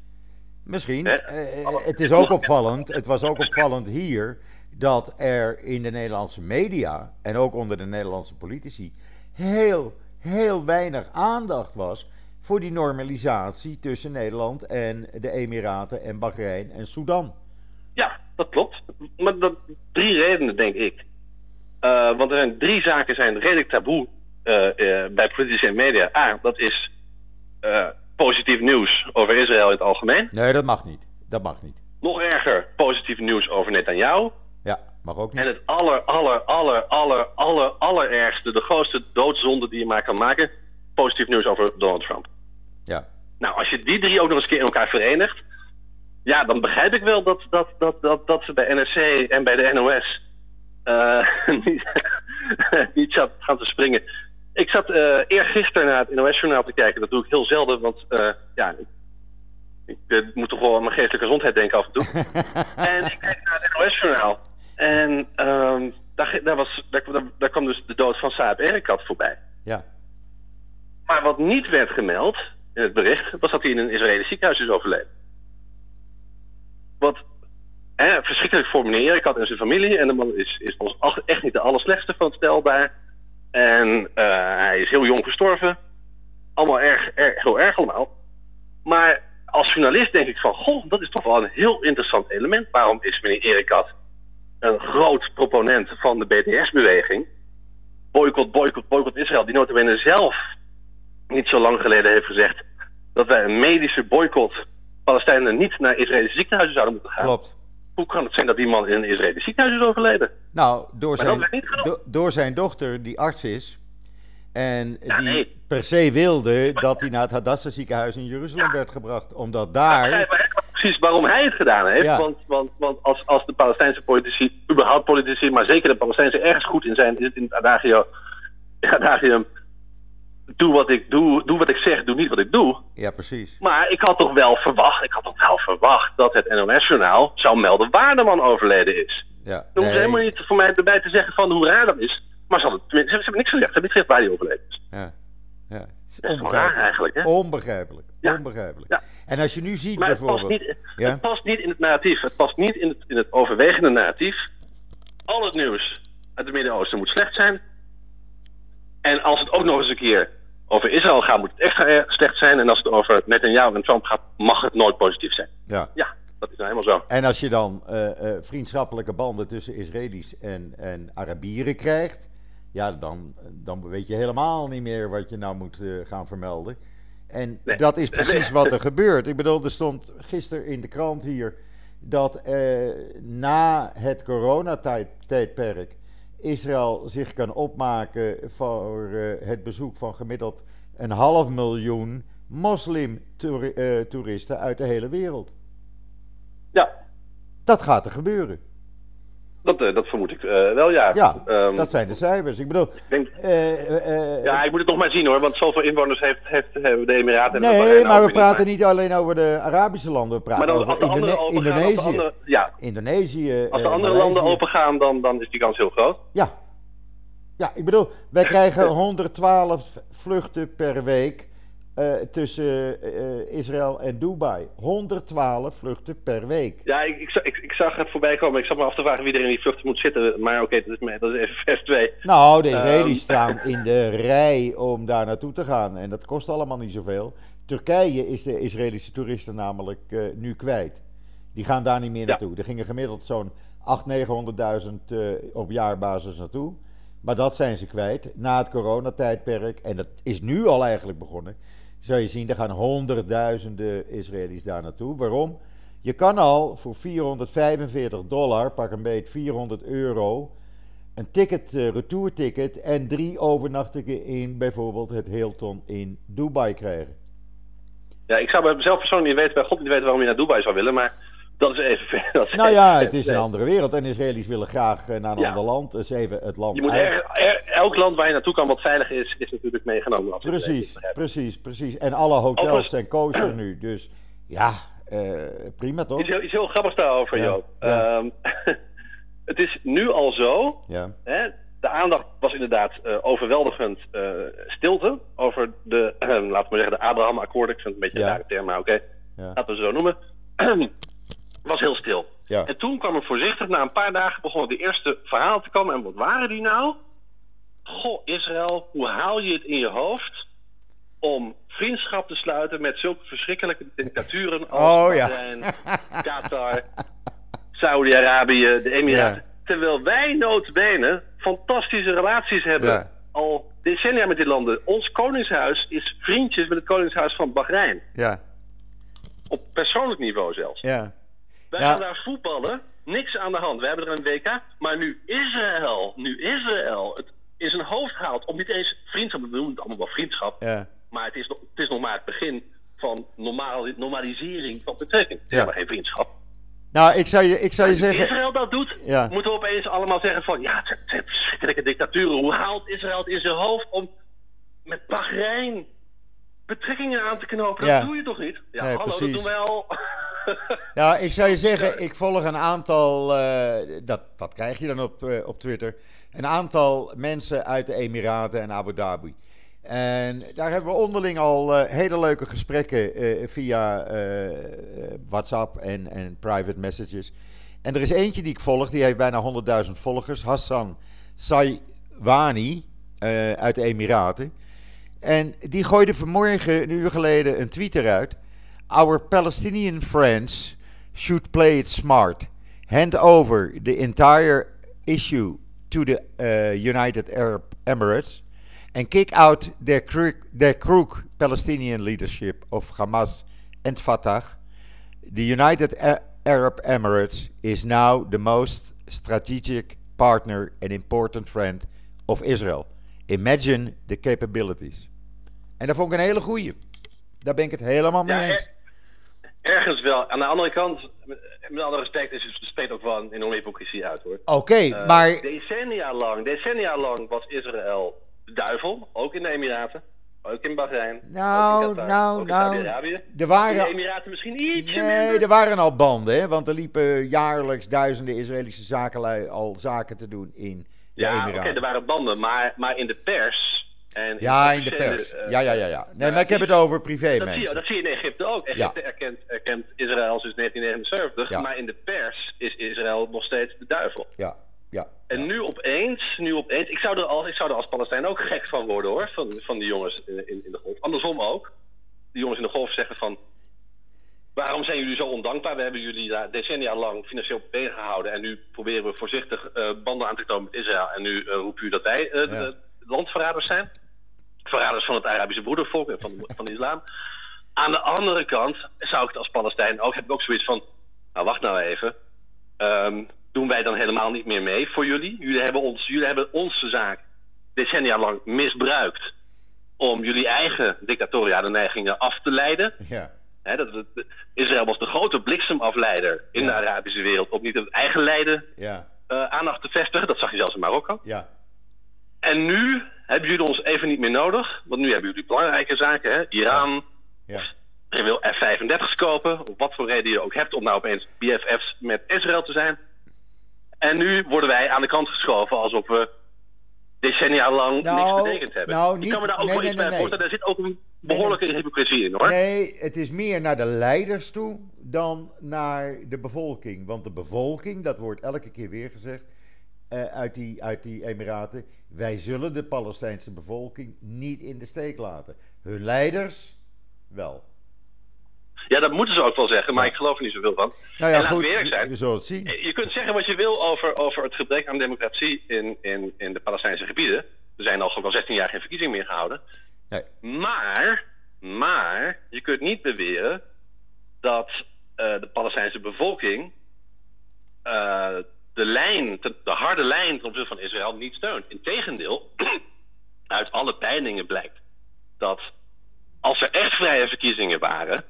Speaker 1: Misschien.
Speaker 2: Hè?
Speaker 1: Eh, eh, het is ook opvallend. Het was ook opvallend hier dat er in de Nederlandse media en ook onder de Nederlandse politici heel, heel weinig aandacht was voor die normalisatie tussen Nederland en de Emiraten en Bahrein en Sudan.
Speaker 2: Ja, dat klopt. Maar dat, drie redenen, denk ik. Eh, want er zijn drie zaken zijn redelijk taboe eh, eh, bij politici en media. A, dat is positief nieuws over Israël in het algemeen.
Speaker 1: Nee, dat mag niet. Dat mag niet.
Speaker 2: Nog erger, positief nieuws over Netanyahu.
Speaker 1: Ja, mag ook
Speaker 2: En
Speaker 1: niet.
Speaker 2: het aller, aller, aller, aller, aller, allerergste, de grootste doodzonde die je maar kan maken, positief nieuws over Donald Trump.
Speaker 1: Ja.
Speaker 2: Nou, als je die drie ook nog eens een keer in elkaar verenigt, ja, dan begrijp ik wel dat, dat, dat, dat, dat ze bij NRC en bij de NOS eh, niet, niet zat gaan te springen. Ik zat eh eergisteren naar het NOS-journaal te kijken. Dat doe ik heel zelden, want eh, ja, ik, ik moet toch wel aan mijn geestelijke gezondheid denken af en toe. en ik keek naar het NOS-journaal. En ehm, daar, daar, was, daar, daar, daar kwam dus de dood van Saab Erekat voorbij.
Speaker 1: Ja.
Speaker 2: Maar wat niet werd gemeld in het bericht, was dat hij in een Israëlisch ziekenhuis is overleden. Wat verschrikkelijk voor meneer Erekat en zijn familie. En de man is, is ons echt niet de allerslechtste van het stel daar. En eh, hij is heel jong gestorven. Allemaal erg, erg, heel erg allemaal. Maar als journalist denk ik van, goh, dat is toch wel een heel interessant element. Waarom is meneer Erikat een groot proponent van de BDS-beweging? Boycott, boycott, boycott Israël. Die notabene zelf niet zo lang geleden heeft gezegd dat wij een medische boycott Palestijnen niet naar Israëlische ziekenhuizen zouden moeten gaan.
Speaker 1: Klopt.
Speaker 2: Hoe kan het zijn dat die man in een Israëlisch ziekenhuis is overleden?
Speaker 1: Nou, door zijn, do- door zijn dochter, die arts is. En
Speaker 2: Ja,
Speaker 1: die
Speaker 2: nee.
Speaker 1: per se wilde dat hij naar het Hadassah ziekenhuis in Jeruzalem
Speaker 2: Ja.
Speaker 1: werd gebracht. Omdat
Speaker 2: Ik
Speaker 1: daar.
Speaker 2: eigenlijk precies waarom hij het gedaan heeft.
Speaker 1: Ja.
Speaker 2: Want, want, want als, als de Palestijnse politici, überhaupt politici, maar zeker de Palestijnse ergens goed in zijn, is het in het adagio, adagium, doe wat ik doe, doe wat ik zeg, doe niet wat ik doe.
Speaker 1: Ja, precies.
Speaker 2: Maar ik had toch wel verwacht, ik had toch wel verwacht dat het NOS-journaal zou melden waar de man overleden is.
Speaker 1: Ja.
Speaker 2: Dan hoeven ze helemaal niet voor mij erbij te zeggen van hoe raar dat is. Maar ze, hadden, ze hebben niks gezegd. Ze hebben niet gezegd waar hij overleden is.
Speaker 1: Ja. Ja. Het is
Speaker 2: Dat is gewoon raar
Speaker 1: onbegrijpelijk.
Speaker 2: eigenlijk, hè?
Speaker 1: Onbegrijpelijk.
Speaker 2: Ja.
Speaker 1: Onbegrijpelijk.
Speaker 2: Ja.
Speaker 1: En als je nu ziet
Speaker 2: Maar het past,
Speaker 1: bijvoorbeeld.
Speaker 2: niet,
Speaker 1: Ja?
Speaker 2: het past niet in het narratief. Het past niet in het, in het overwegende narratief. Al het nieuws uit het Midden-Oosten moet slecht zijn. En als het ook nog eens een keer over Israël gaat, moet het extra erg slecht zijn. En als het over Netanyahu en Trump gaat, mag het nooit positief zijn.
Speaker 1: Ja.
Speaker 2: Ja, dat is nou helemaal zo.
Speaker 1: En als je dan eh, eh, vriendschappelijke banden tussen Israëli's en, en Arabieren krijgt, ja, dan, dan weet je helemaal niet meer wat je nou moet eh, gaan vermelden. En
Speaker 2: Nee.
Speaker 1: dat is precies wat er gebeurt. Ik bedoel, er stond gisteren in de krant hier dat eh, na het coronatijdperk Israël zich kan opmaken voor eh, het bezoek van gemiddeld een half miljoen moslim-toeristen uit de hele wereld.
Speaker 2: Ja,
Speaker 1: Dat gaat er gebeuren.
Speaker 2: Dat, eh, dat vermoed ik eh, wel, ja.
Speaker 1: Ja,
Speaker 2: Ehm,
Speaker 1: dat zijn de cijfers. Ik bedoel,
Speaker 2: ik denk-
Speaker 1: eh,
Speaker 2: ja, ik moet het nog maar zien hoor, want zoveel inwoners heeft, heeft, hebben de Emiraten en
Speaker 1: nee, maar we praten niet alleen over de Arabische landen, we praten
Speaker 2: dan,
Speaker 1: over
Speaker 2: de andere
Speaker 1: Indone-
Speaker 2: open gaan, als de
Speaker 1: Indonesië.
Speaker 2: andere, ja,
Speaker 1: Indonesië.
Speaker 2: als de andere
Speaker 1: Maleisië.
Speaker 2: landen open gaan, dan, dan is die kans heel groot.
Speaker 1: Ja. Ja, ik bedoel, wij krijgen 112 vluchten per week eh, tussen eh, Israël en Dubai. 112 vluchten per week.
Speaker 2: Ja, ik, ik, zag- ik, ik zag het voorbij komen. Ik zat me af te vragen wie er in die vluchten moet zitten. Maar oké, dat, is, me- dat is even vers 2.
Speaker 1: Nou, de Israëli's
Speaker 2: Ehm.
Speaker 1: staan in de rij om daar naartoe te gaan. En dat kost allemaal niet zoveel. Turkije is de Israëlische toeristen namelijk eh, nu kwijt. Die gaan daar niet meer
Speaker 2: Ja.
Speaker 1: naartoe. Er gingen gemiddeld zo'n 800.000, 900.000 eh, op jaarbasis naartoe. Maar dat zijn ze kwijt na het coronatijdperk. En dat is nu al eigenlijk begonnen. Zou je zien, er gaan honderdduizenden Israëli's daar naartoe. Waarom? Je kan al voor 445 dollar, pak een beet 400 euro, een ticket, eh, retourticket en drie overnachtingen in bijvoorbeeld het Hilton in Dubai krijgen.
Speaker 2: Ja, ik zou bij mezelf persoonlijk niet weten, bij God niet weten waarom je naar Dubai zou willen. Maar dat is even ver. dat is
Speaker 1: Nou
Speaker 2: even
Speaker 1: ja, het is een andere wereld en Israëli's willen graag eh, naar een
Speaker 2: Ja.
Speaker 1: ander land. Dus even het land
Speaker 2: Je moet er, er- elk land waar je naartoe kan wat veilig is, is natuurlijk meegenomen.
Speaker 1: Precies, precies, precies. En alle hotels
Speaker 2: Overigens-
Speaker 1: zijn kosher nu, dus ja, eh, prima toch?
Speaker 2: Iets heel, iets heel grappigs daarover,
Speaker 1: Ja,
Speaker 2: Joop.
Speaker 1: ja.
Speaker 2: Ehm, het is nu al zo
Speaker 1: Ja,
Speaker 2: Hè, de aandacht was inderdaad eh, overweldigend stilte over de, laten we zeggen, de Abraham-akkoorden. Ik vind het een beetje een rare term, maar oké, laten we ze zo noemen. was heel stil.
Speaker 1: ja.
Speaker 2: En toen kwam er voorzichtig, na een paar dagen begonnen de eerste verhalen te komen. En wat waren die nou? Goh, Israël, hoe haal je het in je hoofd om vriendschap te sluiten met zulke verschrikkelijke dictaturen als
Speaker 1: Oh, ja.
Speaker 2: Qatar, Saudi-Arabië, de Emiraten.
Speaker 1: Ja.
Speaker 2: Terwijl wij notabene fantastische relaties hebben. Al decennia met die landen. Ons koningshuis is vriendjes met het koningshuis van Bahrein.
Speaker 1: Ja,
Speaker 2: Op persoonlijk niveau zelfs.
Speaker 1: ja.
Speaker 2: Wij
Speaker 1: Ja.
Speaker 2: gaan daar voetballen, niks aan de hand. We hebben er een WK, maar nu Israël, nu Israël het in zijn hoofd haalt om niet eens vriendschap, we noemen het allemaal wel vriendschap,
Speaker 1: ja.
Speaker 2: maar het is, nog, het is nog maar het begin van normaal, normalisering van betrekking.
Speaker 1: Ja.
Speaker 2: maar geen vriendschap.
Speaker 1: Nou, ik zou je, ik zou je
Speaker 2: Als
Speaker 1: zeggen...
Speaker 2: Israël dat doet,
Speaker 1: Ja.
Speaker 2: moeten we opeens allemaal zeggen van, ja, het zijn- het zijn verschrikkelijke dictaturen. Hoe haalt Israël het in zijn hoofd om met Bahrein betrekkingen aan te knopen?
Speaker 1: Ja.
Speaker 2: Dat doe je toch niet? Ja,
Speaker 1: Nee,
Speaker 2: hallo,
Speaker 1: precies.
Speaker 2: dat doen wij al.
Speaker 1: Nou, ik zou je zeggen, ik volg een aantal, eh, dat, dat krijg je dan op, eh, op Twitter, een aantal mensen uit de Emiraten en Abu Dhabi. En daar hebben we onderling al eh, hele leuke gesprekken via WhatsApp en, en private messages. En er is eentje die ik volg, die heeft bijna 100.000 volgers, Hassan Saiwani uit de Emiraten. En die gooide vanmorgen, een uur geleden, een tweet eruit. our Palestinian friends should play it smart. Hand over the entire issue to the uh, United Arab Emirates and kick out their crook, their crook Palestinian leadership of Hamas and Fatah. The United Arab Emirates is now the most strategic partner and important friend of Israel. Imagine the capabilities. En dat vond ik een hele goeie. Daar ben ik het helemaal mee
Speaker 2: Ja,
Speaker 1: eens.
Speaker 2: er- ergens wel. Aan de andere kant, met alle respect, is het spreekt ook wel een hypocrisie uit hoor.
Speaker 1: Oké,
Speaker 2: Eh,
Speaker 1: maar
Speaker 2: Decennia lang, decennia lang was Israël de duivel. Ook in de Emiraten. Ook in Bahrein.
Speaker 1: Nou,
Speaker 2: ook in Qatar,
Speaker 1: nou,
Speaker 2: ook in
Speaker 1: nou, er
Speaker 2: In de
Speaker 1: waren,
Speaker 2: Emiraten misschien ietsje
Speaker 1: nee,
Speaker 2: minder.
Speaker 1: er waren al banden, hè? want er liepen jaarlijks duizenden Israëlische zakenlui al zaken te doen in de
Speaker 2: Ja, oké,
Speaker 1: Emiraten.
Speaker 2: er waren banden, maar, maar in de pers... En
Speaker 1: Ja, in de pers.
Speaker 2: eh,
Speaker 1: Ja, ja, ja, ja. Nee,
Speaker 2: ja,
Speaker 1: maar ik heb het over privé
Speaker 2: Dat zie, je,
Speaker 1: mensen.
Speaker 2: dat zie je in Egypte ook. Egypte erkent, erkent Israël sinds 1979,
Speaker 1: Ja.
Speaker 2: maar in de pers is Israël nog steeds de duivel.
Speaker 1: Ja, ja.
Speaker 2: En nu opeens, nu opeens, ik zou er als, ik zou er als Palestijn ook gek van worden hoor, van, van die jongens in, in, in de golf. Andersom ook. Die jongens in de golf zeggen van, waarom zijn jullie zo ondankbaar? We hebben jullie daar decennia lang financieel op been gehouden en nu proberen we voorzichtig eh, banden aan te komen met Israël. En nu eh, roepen jullie dat wij eh,
Speaker 1: Ja.
Speaker 2: De landverraders zijn. Verraders van het Arabische broedervolk en van, van de islam. Aan de andere kant zou ik het als Palestijn ook, heb ik ook zoiets van, nou wacht nou even. Ehm, doen wij dan helemaal niet meer mee voor jullie? Jullie hebben, ons, jullie hebben onze zaak decennia lang misbruikt om jullie eigen dictatoriale neigingen af te leiden.
Speaker 1: ja.
Speaker 2: Dat, dat- Israël was de grote bliksemafleider in
Speaker 1: Ja.
Speaker 2: de Arabische wereld om niet het eigen lijden
Speaker 1: Ja,
Speaker 2: eh, aandacht te vestigen. Dat zag je zelfs in Marokko.
Speaker 1: ja,
Speaker 2: En nu hebben jullie ons even niet meer nodig, want nu hebben jullie belangrijke zaken. Hè? Iran,
Speaker 1: ja.
Speaker 2: je wil F-35's kopen, op wat voor reden je ook hebt om nou opeens BFF's met Israël te zijn. En nu worden wij aan de kant geschoven alsof we decennia lang
Speaker 1: Nou,
Speaker 2: niks betekend hebben.
Speaker 1: nou,
Speaker 2: ik
Speaker 1: niet-
Speaker 2: kan me daar ook
Speaker 1: nee,
Speaker 2: wel
Speaker 1: nee,
Speaker 2: iets bij
Speaker 1: nee,
Speaker 2: voorstellen. Daar zit ook een behoorlijke hypocrisie in hoor.
Speaker 1: Nee, het is meer naar de leiders toe dan naar de bevolking. Want de bevolking, dat wordt elke keer weer gezegd eh, uit, die, uit die Emiraten, wij zullen de Palestijnse bevolking niet in de steek laten. Hun leiders wel.
Speaker 2: Ja, dat moeten ze ook wel zeggen, maar ik geloof er niet zoveel van.
Speaker 1: Nou ja,
Speaker 2: en laten
Speaker 1: goed,
Speaker 2: we zijn.
Speaker 1: het zien.
Speaker 2: Je kunt zeggen wat je wil over, over het gebrek aan democratie in, in, in de Palestijnse gebieden. Er zijn al gewoon al 16 jaar geen verkiezingen meer gehouden.
Speaker 1: Nee.
Speaker 2: Maar, maar, je kunt niet beweren dat eh, de Palestijnse bevolking eh, de lijn, de, de harde lijn ten opzichte van Israël niet steunt. Integendeel, uit alle peilingen blijkt dat als er echt vrije verkiezingen waren,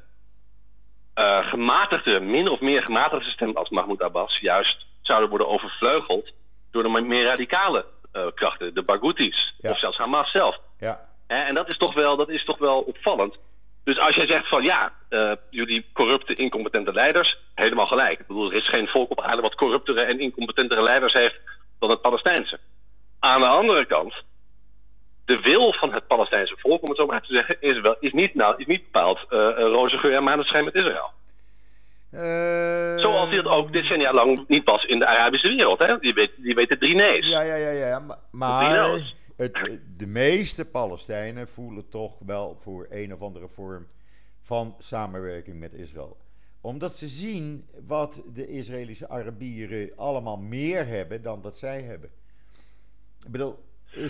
Speaker 2: eh, gematigde, min of meer gematigde stemmen als Mahmoud Abbas juist zouden worden overvleugeld door de meer radicale eh, krachten, de Barghoutis
Speaker 1: Ja.
Speaker 2: of zelfs Hamas zelf.
Speaker 1: Ja,
Speaker 2: en dat is, toch wel, dat is toch wel opvallend. Dus als jij zegt van ja, eh, jullie corrupte, incompetente leiders, helemaal gelijk. Ik bedoel, er is geen volk op aarde wat corruptere en incompetentere leiders heeft dan het Palestijnse. Aan de andere kant, de wil van het Palestijnse volk, om het zo maar te zeggen, is, wel, is, niet, nou, is niet bepaald eh uh, roze geur en maneschijn met Israël.
Speaker 1: Eh,
Speaker 2: Zoals die het ook decennia lang niet was in de Arabische wereld. Hè? Die, weet, die weten drie nee's.
Speaker 1: Ja, ja, ja, ja. maar-
Speaker 2: drie
Speaker 1: Maar
Speaker 2: no's.
Speaker 1: Het, de meeste Palestijnen voelen toch wel voor een of andere vorm van samenwerking met Israël. Omdat ze zien wat de Israëlische Arabieren allemaal meer hebben dan dat zij hebben. Ik bedoel,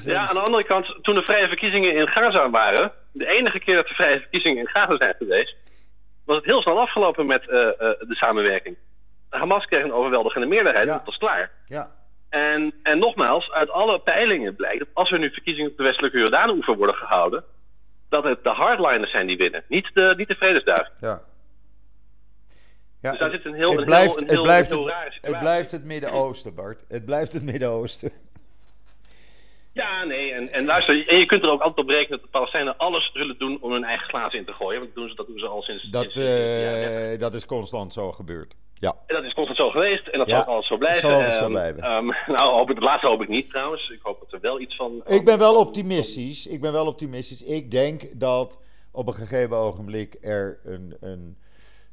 Speaker 2: Ja, aan de andere kant, toen de vrije verkiezingen in Gaza waren, de enige keer dat de vrije verkiezingen in Gaza zijn geweest, was het heel snel afgelopen met eh, eh, de samenwerking. Hamas kreeg een overweldigende meerderheid,
Speaker 1: Ja.
Speaker 2: dat was klaar.
Speaker 1: Ja,
Speaker 2: En, en nogmaals, uit alle peilingen blijkt dat als er nu verkiezingen op de westelijke Jordaan-oever worden gehouden, dat het de hardliners zijn die winnen, niet de, niet de vredesduiven.
Speaker 1: ja. Ja,
Speaker 2: Dus daar zit een heel-
Speaker 1: het
Speaker 2: een heel- een
Speaker 1: het
Speaker 2: heel-
Speaker 1: blijft,
Speaker 2: een heel
Speaker 1: het- het blijft het Midden-Oosten, Bart. Het blijft het Midden-Oosten.
Speaker 2: Ja, nee, en, en luister, en je kunt er ook altijd op rekenen dat de Palestijnen alles zullen doen om hun eigen glazen in te gooien. Want dat doen ze, dat doen ze al sinds...
Speaker 1: Dat,
Speaker 2: sinds- sinds- ja, ja.
Speaker 1: dat is constant zo gebeurd. Ja.
Speaker 2: En dat is constant zo geweest en dat
Speaker 1: Ja,
Speaker 2: zal altijd zo blijven.
Speaker 1: zal altijd zo
Speaker 2: Ehm,
Speaker 1: blijven.
Speaker 2: ehm, nou, hoop ik, het laatste hoop ik niet trouwens. Ik hoop dat er wel iets van...
Speaker 1: Ik ben wel optimistisch. Ik ben wel optimistisch. Ik denk dat op een gegeven ogenblik er een, een,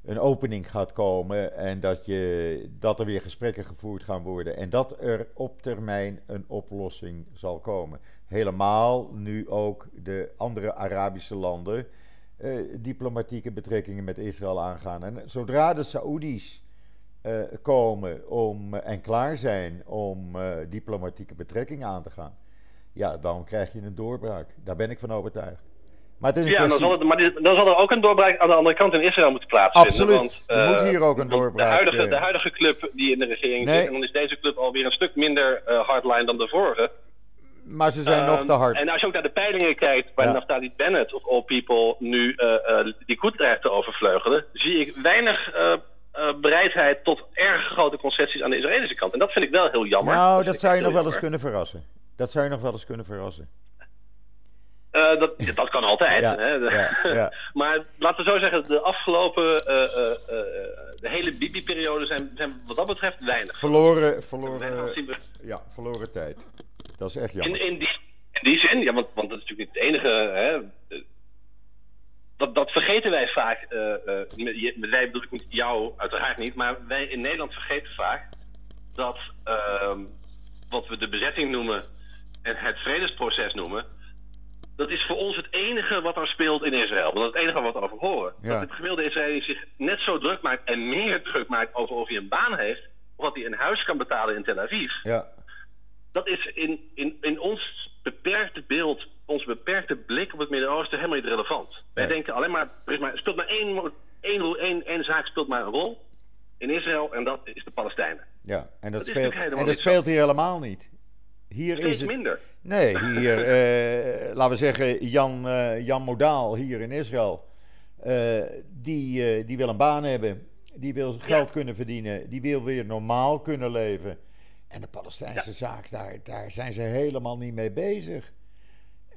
Speaker 1: een opening gaat komen. En dat, je, dat er weer gesprekken gevoerd gaan worden. En dat er op termijn een oplossing zal komen. Helemaal nu ook de andere Arabische landen diplomatieke betrekkingen met Israël aangaan. En zodra de Saoedi's komen om, en klaar zijn om diplomatieke betrekkingen aan te gaan, ja, dan krijg je een doorbraak. Daar ben ik van overtuigd.
Speaker 2: Maar het is een ja, dan zal, het, maar dan zal er ook een doorbraak aan de andere kant in Israël moeten plaatsvinden.
Speaker 1: Absoluut. Want, er moet hier ook een doorbraak.
Speaker 2: De huidige, de huidige club die in de regering zit, en dan is deze club alweer een stuk minder hardline dan de vorige.
Speaker 1: Maar ze zijn nog te hard.
Speaker 2: Ehm, en als je ook naar de peilingen kijkt, waar ja. Naftali Bennett of All People nu uh, uh, die koet dreigt te overvleugelen, zie ik weinig uh, bereidheid tot erg grote concessies aan de Israëlische kant. En dat vind ik wel heel jammer.
Speaker 1: Nou, dat, zou je nog wel eens kunnen verrassen. Dat zou je nog wel eens kunnen verrassen.
Speaker 2: dat, dat kan altijd. Ja, hè? Ja, ja. maar laten we zo zeggen, de afgelopen, de hele Bibi-periode zijn, zijn wat dat betreft weinig.
Speaker 1: Verloren, verloren, ja, verloren tijd. Dat is echt jammer.
Speaker 2: In, in, die, in die zin, ja, want, want dat is natuurlijk niet het enige. Hè, dat, dat vergeten wij vaak. Uh, met wij bedoel ik jou uiteraard niet, maar wij in Nederland vergeten vaak dat uh, wat we de bezetting noemen en het vredesproces noemen, dat is voor ons het enige wat er speelt in Israël. Want dat is het enige wat we over horen. Dat het gemiddelde Israël zich net zo druk maakt en meer druk maakt over of hij een baan heeft, of wat hij een huis kan betalen in Tel Aviv.
Speaker 1: Ja
Speaker 2: dat is in, in, in ons beperkte beeld, ons beperkte blik op het Midden-Oosten helemaal niet relevant. Wij denken alleen maar, er is maar, speelt maar één, één, één, één zaak speelt maar een rol in Israël en dat is de Palestijnen.
Speaker 1: Ja, en dat, speelt, en dat speelt hier helemaal niet. Hier
Speaker 2: is
Speaker 1: het
Speaker 2: minder.
Speaker 1: Nee, hier, uh, laten we zeggen, Jan, uh, Jan Modaal hier in Israël, uh, die, die wil een baan hebben. Die wil geld kunnen verdienen. Die wil weer normaal kunnen leven. En de Palestijnse zaak, daar, daar zijn ze helemaal niet mee bezig.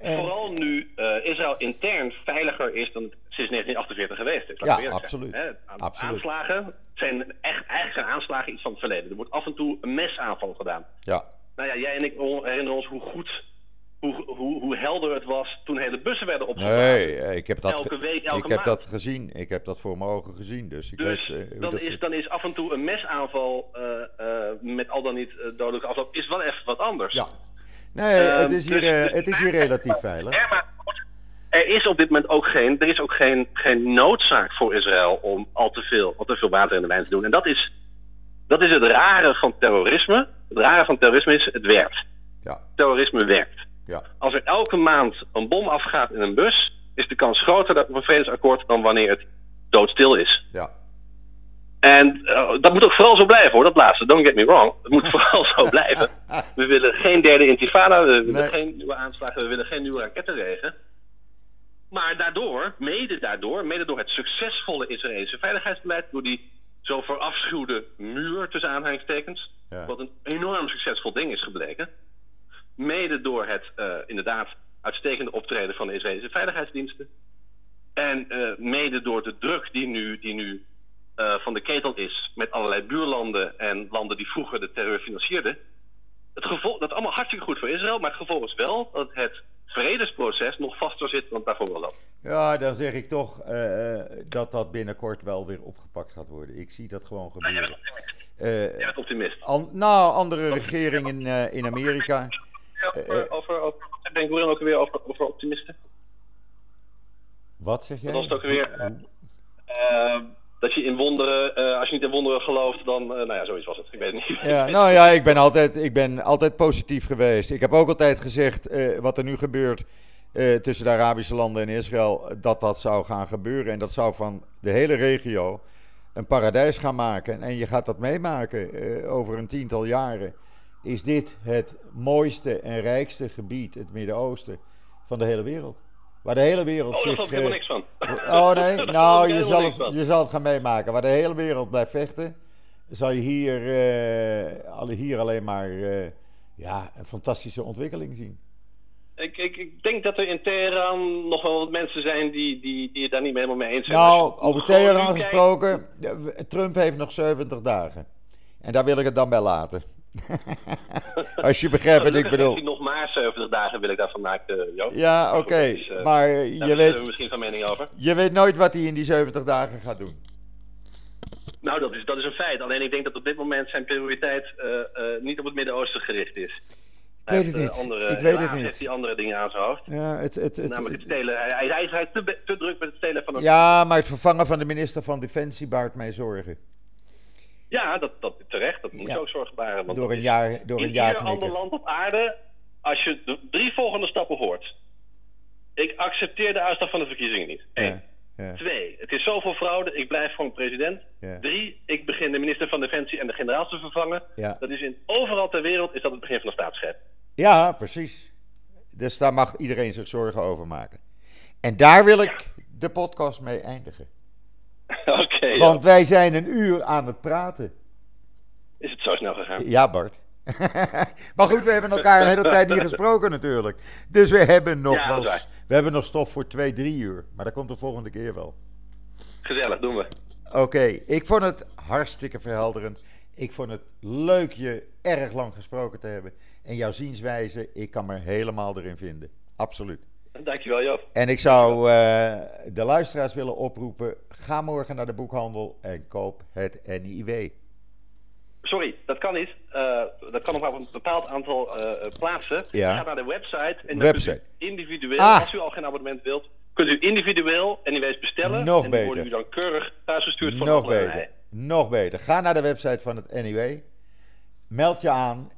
Speaker 2: Vooral nu uh, Israël intern veiliger is dan het sinds 1948 geweest is.
Speaker 1: Ja, absoluut. Hè?
Speaker 2: absoluut. Aanslagen zijn echt, eigenlijk zijn aanslagen iets van het verleden. Er wordt af en toe een mesaanval gedaan.
Speaker 1: Ja.
Speaker 2: Nou ja, jij en ik herinneren ons hoe goed hoe, hoe, hoe, helder het was toen hele bussen werden opgebouwd.
Speaker 1: Nee, ik heb dat, elke week, elke ik heb dat gezien. Ik heb dat voor mijn ogen gezien. Dus, ik
Speaker 2: dus
Speaker 1: weet, uh,
Speaker 2: dan, is, dan is af en toe een mesaanval uh, uh, met al dan niet dodelijke afloop is wel even wat anders.
Speaker 1: Ja. Nee, het is hier, dus, het is hier relatief veilig.
Speaker 2: Er is op dit moment ook geen, er is ook geen, geen noodzaak voor Israël om al te, veel, al te veel water in de wijn te doen. En dat is, dat is het rare van terrorisme. Het rare van terrorisme is, het werkt.
Speaker 1: Ja.
Speaker 2: Terrorisme werkt.
Speaker 1: Ja.
Speaker 2: Als er elke maand een bom afgaat in een bus, is de kans groter op een vredesakkoord dan wanneer het doodstil is.
Speaker 1: Ja.
Speaker 2: En uh, dat moet ook vooral zo blijven hoor, dat laatste. Don't get me wrong. Het moet vooral zo blijven. We willen geen derde intifada, we willen geen nieuwe aanslagen, we willen geen nieuwe rakettenregen. Maar daardoor, mede daardoor, mede door het succesvolle Israëlische veiligheidsbeleid, door die zo verafschuwde muur tussen aanhalingstekens, ja. wat een enorm succesvol ding is gebleken, Mede door het uh, inderdaad uitstekende optreden van de Israëlische veiligheidsdiensten. En uh, mede door de druk die nu, die nu uh, van de ketel is met allerlei buurlanden en landen die vroeger de terreur financierden. Het gevolg, dat is allemaal hartstikke goed voor Israël, maar het gevolg is wel dat het vredesproces nog vaster zit dan daarvoor wel loopt.
Speaker 1: Ja, dan zeg ik toch uh, dat dat binnenkort wel weer opgepakt gaat worden. Ik zie dat gewoon gebeuren.
Speaker 2: Ja, bent optimist.
Speaker 1: An, nou, andere regeringen in, in Amerika
Speaker 2: over, over, over, denk ook weer over, over optimisten?
Speaker 1: Wat zeg jij?
Speaker 2: Dat was het ook weer. Uh, dat je in wonderen, uh, als je niet in wonderen gelooft, dan, uh, nou ja, zoiets was het. Ik weet het niet.
Speaker 1: Ja, nou ja, ik ben altijd, ik ben altijd positief geweest. Ik heb ook altijd gezegd, wat er nu gebeurt tussen de Arabische landen en Israël, dat dat zou gaan gebeuren. En dat zou van de hele regio een paradijs gaan maken. En je gaat dat meemaken over een tiental jaren is dit het mooiste en rijkste gebied, het Midden-Oosten, van de hele wereld. Waar de hele wereld
Speaker 2: oh,
Speaker 1: zich...
Speaker 2: daar helemaal niks van.
Speaker 1: Oh nee, nou, je zal, het, je zal het gaan meemaken. Waar de hele wereld blijft vechten, zal je hier, uh, hier alleen maar uh, ja, een fantastische ontwikkeling zien.
Speaker 2: Ik, ik, ik, denk dat er in Teheran nog wel wat mensen zijn die, die, die het daar niet helemaal mee eens zijn.
Speaker 1: Nou, over Teheran gesproken, Trump heeft nog 70 dagen. En daar wil ik het dan bij laten. Als je begrijpt wat ik bedoel.
Speaker 2: Nog maar 70 dagen wil ik daarvan maken, Joop.
Speaker 1: Ja, oké. Okay. Dus, uh, maar je weet.
Speaker 2: we misschien van mening over.
Speaker 1: Je weet nooit wat hij in die 70 dagen gaat doen.
Speaker 2: Nou, dat is, dat is een feit. Alleen ik denk dat op dit moment zijn prioriteit uh, uh, niet op het Midden-Oosten gericht is.
Speaker 1: Ik weet het
Speaker 2: eh,
Speaker 1: niet.
Speaker 2: Andere,
Speaker 1: Ik weet het niet.
Speaker 2: heeft hij andere dingen aan zijn hoofd.
Speaker 1: Ja, het, het, het,
Speaker 2: Namelijk het stelen. Hij, hij, hij is te, te druk met het stelen van een...
Speaker 1: ja, maar het vervangen van de minister van Defensie baart mij zorgen.
Speaker 2: Ja, dat, dat terecht. Dat moet
Speaker 1: Ja.
Speaker 2: je ook zorgen baren. Want
Speaker 1: Door een jaar, door
Speaker 2: in
Speaker 1: een jaar
Speaker 2: ieder ander land op aarde, als je de drie volgende stappen hoort. Ik accepteer de uitslag van de verkiezingen niet. Eén.
Speaker 1: Ja, ja.
Speaker 2: Twee, het is zoveel fraude, ik blijf gewoon president. Drie, ik begin de minister van Defensie en de generaals te vervangen. Dat is in overal ter wereld is dat het begin van de staatsgreep.
Speaker 1: ja, precies. Dus daar mag iedereen zich zorgen over maken. En daar wil ik de podcast mee eindigen.
Speaker 2: Oké,
Speaker 1: Want wij zijn een uur aan het praten.
Speaker 2: is het zo snel gegaan?
Speaker 1: Ja, Bart. maar goed, we hebben elkaar een hele tijd niet gesproken natuurlijk. Dus we hebben nog,
Speaker 2: Ja,
Speaker 1: wel, we hebben nog stof voor twee, drie uur. Maar dat komt de volgende keer wel.
Speaker 2: Gezellig, doen we.
Speaker 1: Oké, ik vond het hartstikke verhelderend. Ik vond het leuk je erg lang gesproken te hebben. En jouw zienswijze, ik kan me helemaal erin vinden. Absoluut.
Speaker 2: Dankjewel, Joop.
Speaker 1: En ik zou eh, de luisteraars willen oproepen: ga morgen naar de boekhandel en koop het NIW.
Speaker 2: Sorry, dat kan niet. Eh, dat kan nog maar op een bepaald aantal eh, plaatsen.
Speaker 1: Ja.
Speaker 2: Ga naar de website en dan
Speaker 1: Website.
Speaker 2: kunt u individueel,
Speaker 1: Ah.
Speaker 2: als u al geen abonnement wilt, kunt u individueel NIW's bestellen.
Speaker 1: Nog
Speaker 2: en
Speaker 1: beter.
Speaker 2: worden u dan keurig thuisgestuurd voor
Speaker 1: Nog beter. Nog beter. Ga naar de website van het NIW. Meld je aan.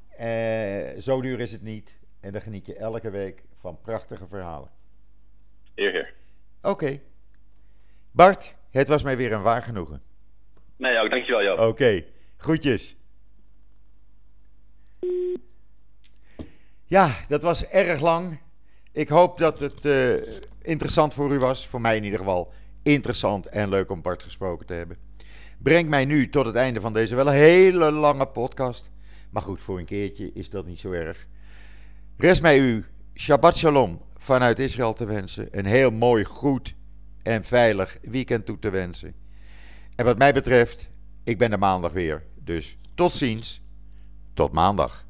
Speaker 1: Zo duur is het niet. En dan geniet je elke week van prachtige verhalen.
Speaker 2: Heer, heer.
Speaker 1: Oké. Bart, het was mij weer een waar genoegen.
Speaker 2: Nee, ook. Dankjewel, Joop.
Speaker 1: Oké, groetjes. Ja, dat was erg lang. Ik hoop dat het eh, interessant voor u was. Voor mij in ieder geval interessant en leuk om Bart gesproken te hebben. Brengt mij nu tot het einde van deze wel een hele lange podcast. Maar goed, voor een keertje is dat niet zo erg. Rest mij u Shabbat Shalom vanuit Israël te wensen. Een heel mooi, goed en veilig weekend toe te wensen. En wat mij betreft, ik ben er maandag weer. Dus tot ziens, tot maandag.